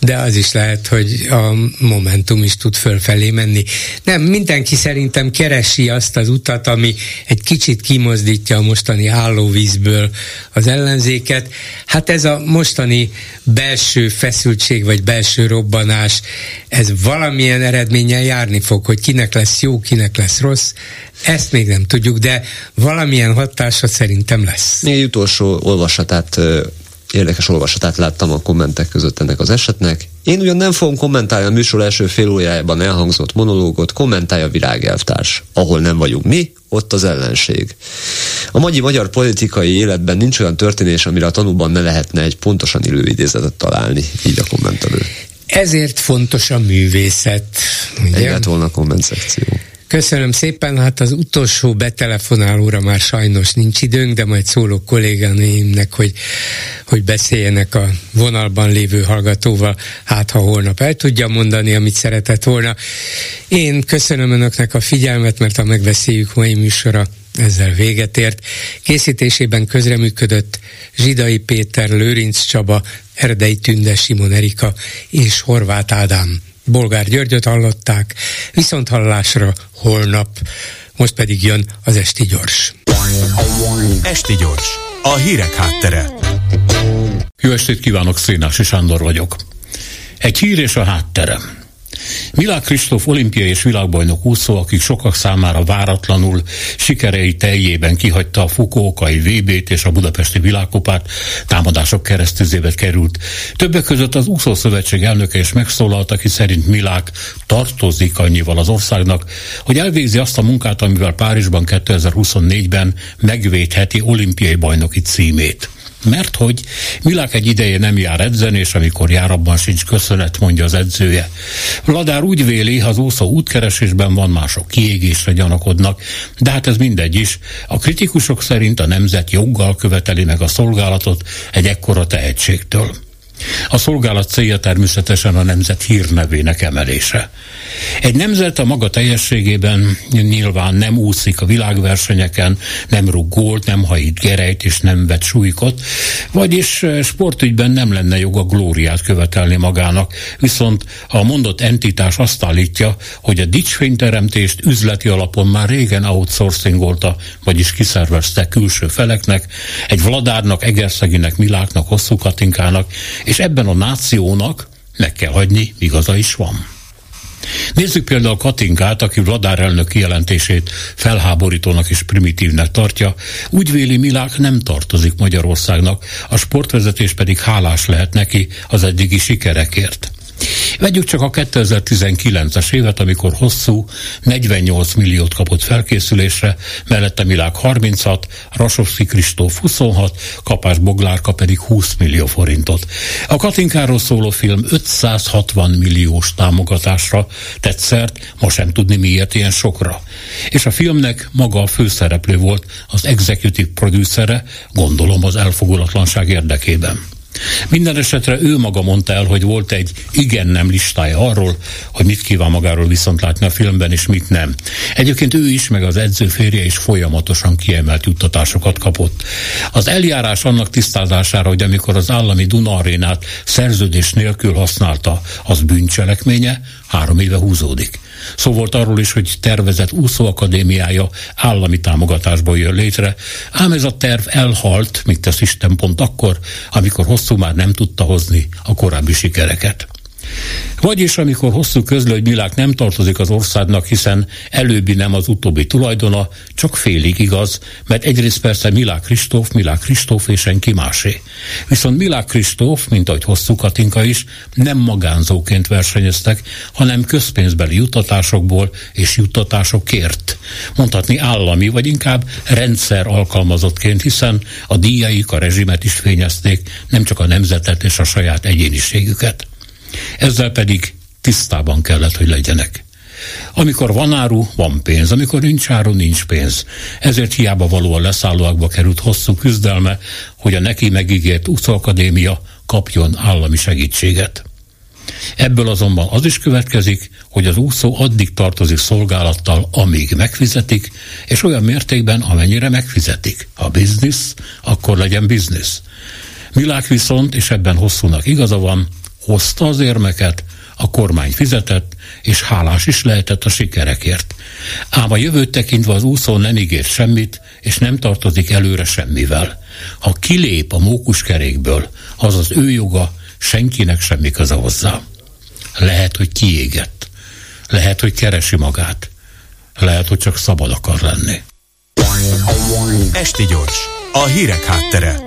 de az is lehet, hogy a Momentum is tud fölfelé menni. Nem, mindenki szerintem keresi azt az utat, ami egy kicsit kimozdítja a mostani állóvízből az ellenzéket. Hát ez a mostani belső feszültség, vagy belső robbanás, ez valamilyen eredménnyel járni fog, hogy kinek lesz jó, kinek lesz rossz, ezt még nem tudjuk, de valamilyen hatása szerintem lesz. Még egy utolsó olvasatát érdekes olvasatát láttam a kommentek között ennek az esetnek. Én ugyan nem fogom kommentálni a műsor első fél órájában elhangzott monológot, kommentálja virágelvtárs. Ahol nem vagyunk mi, ott az ellenség. A magyi magyar politikai életben nincs olyan történés, amire a tanúban ne lehetne egy pontosan illő idézetet találni, így a kommentelő. Ezért fontos a művészet. Ugye? Egy volna a komment szekció. Köszönöm szépen, hát az utolsó betelefonálóra már sajnos nincs időnk, de majd szólok kolléganőimnek, hogy, hogy beszéljenek a vonalban lévő hallgatóval, hát ha holnap el tudja mondani, amit szeretett volna. Én köszönöm Önöknek a figyelmet, mert ha megbeszéljük mai műsora, ezzel véget ért. Készítésében közreműködött Zsidai Péter, Lőrinc Csaba, Erdei Tünde, Simon Erika és Horváth Ádám. Bolgár Györgyöt hallották, viszont hallásra holnap, most pedig jön az Esti Gyors. Esti Gyors, a hírek háttere. Jó estét kívánok, Szénási Sándor vagyok. Egy hír és a hátterem. Milák Kristóf olimpiai és világbajnok úszó, akik sokak számára váratlanul sikerei teljében kihagyta a Fukókai VB-t és a Budapesti világkupát, támadások keresztüzébe került. Többek között az úszó szövetség elnöke is megszólalt, aki szerint Milák tartozik annyival az országnak, hogy elvégzi azt a munkát, amivel Párizsban 2024-ben megvédheti olimpiai bajnoki címét mert hogy Milák egy ideje nem jár edzeni, és amikor jár, abban sincs köszönet, mondja az edzője. Vladár úgy véli, az úszó útkeresésben van, mások kiégésre gyanakodnak, de hát ez mindegy is. A kritikusok szerint a nemzet joggal követeli meg a szolgálatot egy ekkora tehetségtől. A szolgálat célja természetesen a nemzet hírnevének emelése. Egy nemzet a maga teljességében nyilván nem úszik a világversenyeken, nem rúg gólt, nem hajít gerejt és nem vet súlykot, vagyis eh, sportügyben nem lenne joga glóriát követelni magának, viszont a mondott entitás azt állítja, hogy a dicsfényteremtést üzleti alapon már régen outsourcingolta, vagyis kiszervezte külső feleknek, egy Vladárnak, Egerszeginek, Miláknak, Hosszú Katinkának, és ebben a nációnak meg kell hagyni, igaza is van. Nézzük például Katinkát, aki Vladár elnök kijelentését felháborítónak és primitívnek tartja. Úgy véli Milák nem tartozik Magyarországnak, a sportvezetés pedig hálás lehet neki az eddigi sikerekért. Vegyük csak a 2019-es évet, amikor hosszú 48 milliót kapott felkészülésre, mellette Milák 36, Rasovszki Kristóf 26, Kapás Boglárka pedig 20 millió forintot. A Katinkáról szóló film 560 milliós támogatásra tett szert, ma sem tudni miért ilyen sokra. És a filmnek maga a főszereplő volt, az executive producere, gondolom az elfogulatlanság érdekében. Minden esetre ő maga mondta el, hogy volt egy igen-nem listája arról, hogy mit kíván magáról viszont látni a filmben, és mit nem. Egyébként ő is, meg az edzőférje is folyamatosan kiemelt juttatásokat kapott. Az eljárás annak tisztázására, hogy amikor az állami Duna arénát szerződés nélkül használta, az bűncselekménye, három éve húzódik. Szó volt arról is, hogy tervezett úszóakadémiája állami támogatásból jön létre, ám ez a terv elhalt, mint tesz Isten pont akkor, amikor hosszú már nem tudta hozni a korábbi sikereket. Vagyis amikor hosszú közlő, hogy Milák nem tartozik az országnak, hiszen előbbi nem az utóbbi tulajdona, csak félig igaz, mert egyrészt persze Milák Kristóf, Milák Kristóf és senki másé. Viszont Milák Kristóf, mint ahogy hosszú Katinka is, nem magánzóként versenyeztek, hanem közpénzbeli juttatásokból és juttatásokért. Mondhatni állami, vagy inkább rendszer alkalmazottként, hiszen a díjaik a rezsimet is fényezték, nem csak a nemzetet és a saját egyéniségüket. Ezzel pedig tisztában kellett, hogy legyenek. Amikor van áru, van pénz, amikor nincs áru, nincs pénz. Ezért hiába való a leszállóakba került hosszú küzdelme, hogy a neki megígért úszóakadémia kapjon állami segítséget. Ebből azonban az is következik, hogy az úszó addig tartozik szolgálattal, amíg megfizetik, és olyan mértékben, amennyire megfizetik. Ha biznisz, akkor legyen biznisz. Milák viszont, és ebben hosszúnak igaza van, hozta az érmeket, a kormány fizetett, és hálás is lehetett a sikerekért. Ám a jövőt tekintve az úszó nem ígért semmit, és nem tartozik előre semmivel. Ha kilép a mókuskerékből, az az ő joga, senkinek semmi köze hozzá. Lehet, hogy kiégett. Lehet, hogy keresi magát. Lehet, hogy csak szabad akar lenni. Esti gyors, a hírek háttere.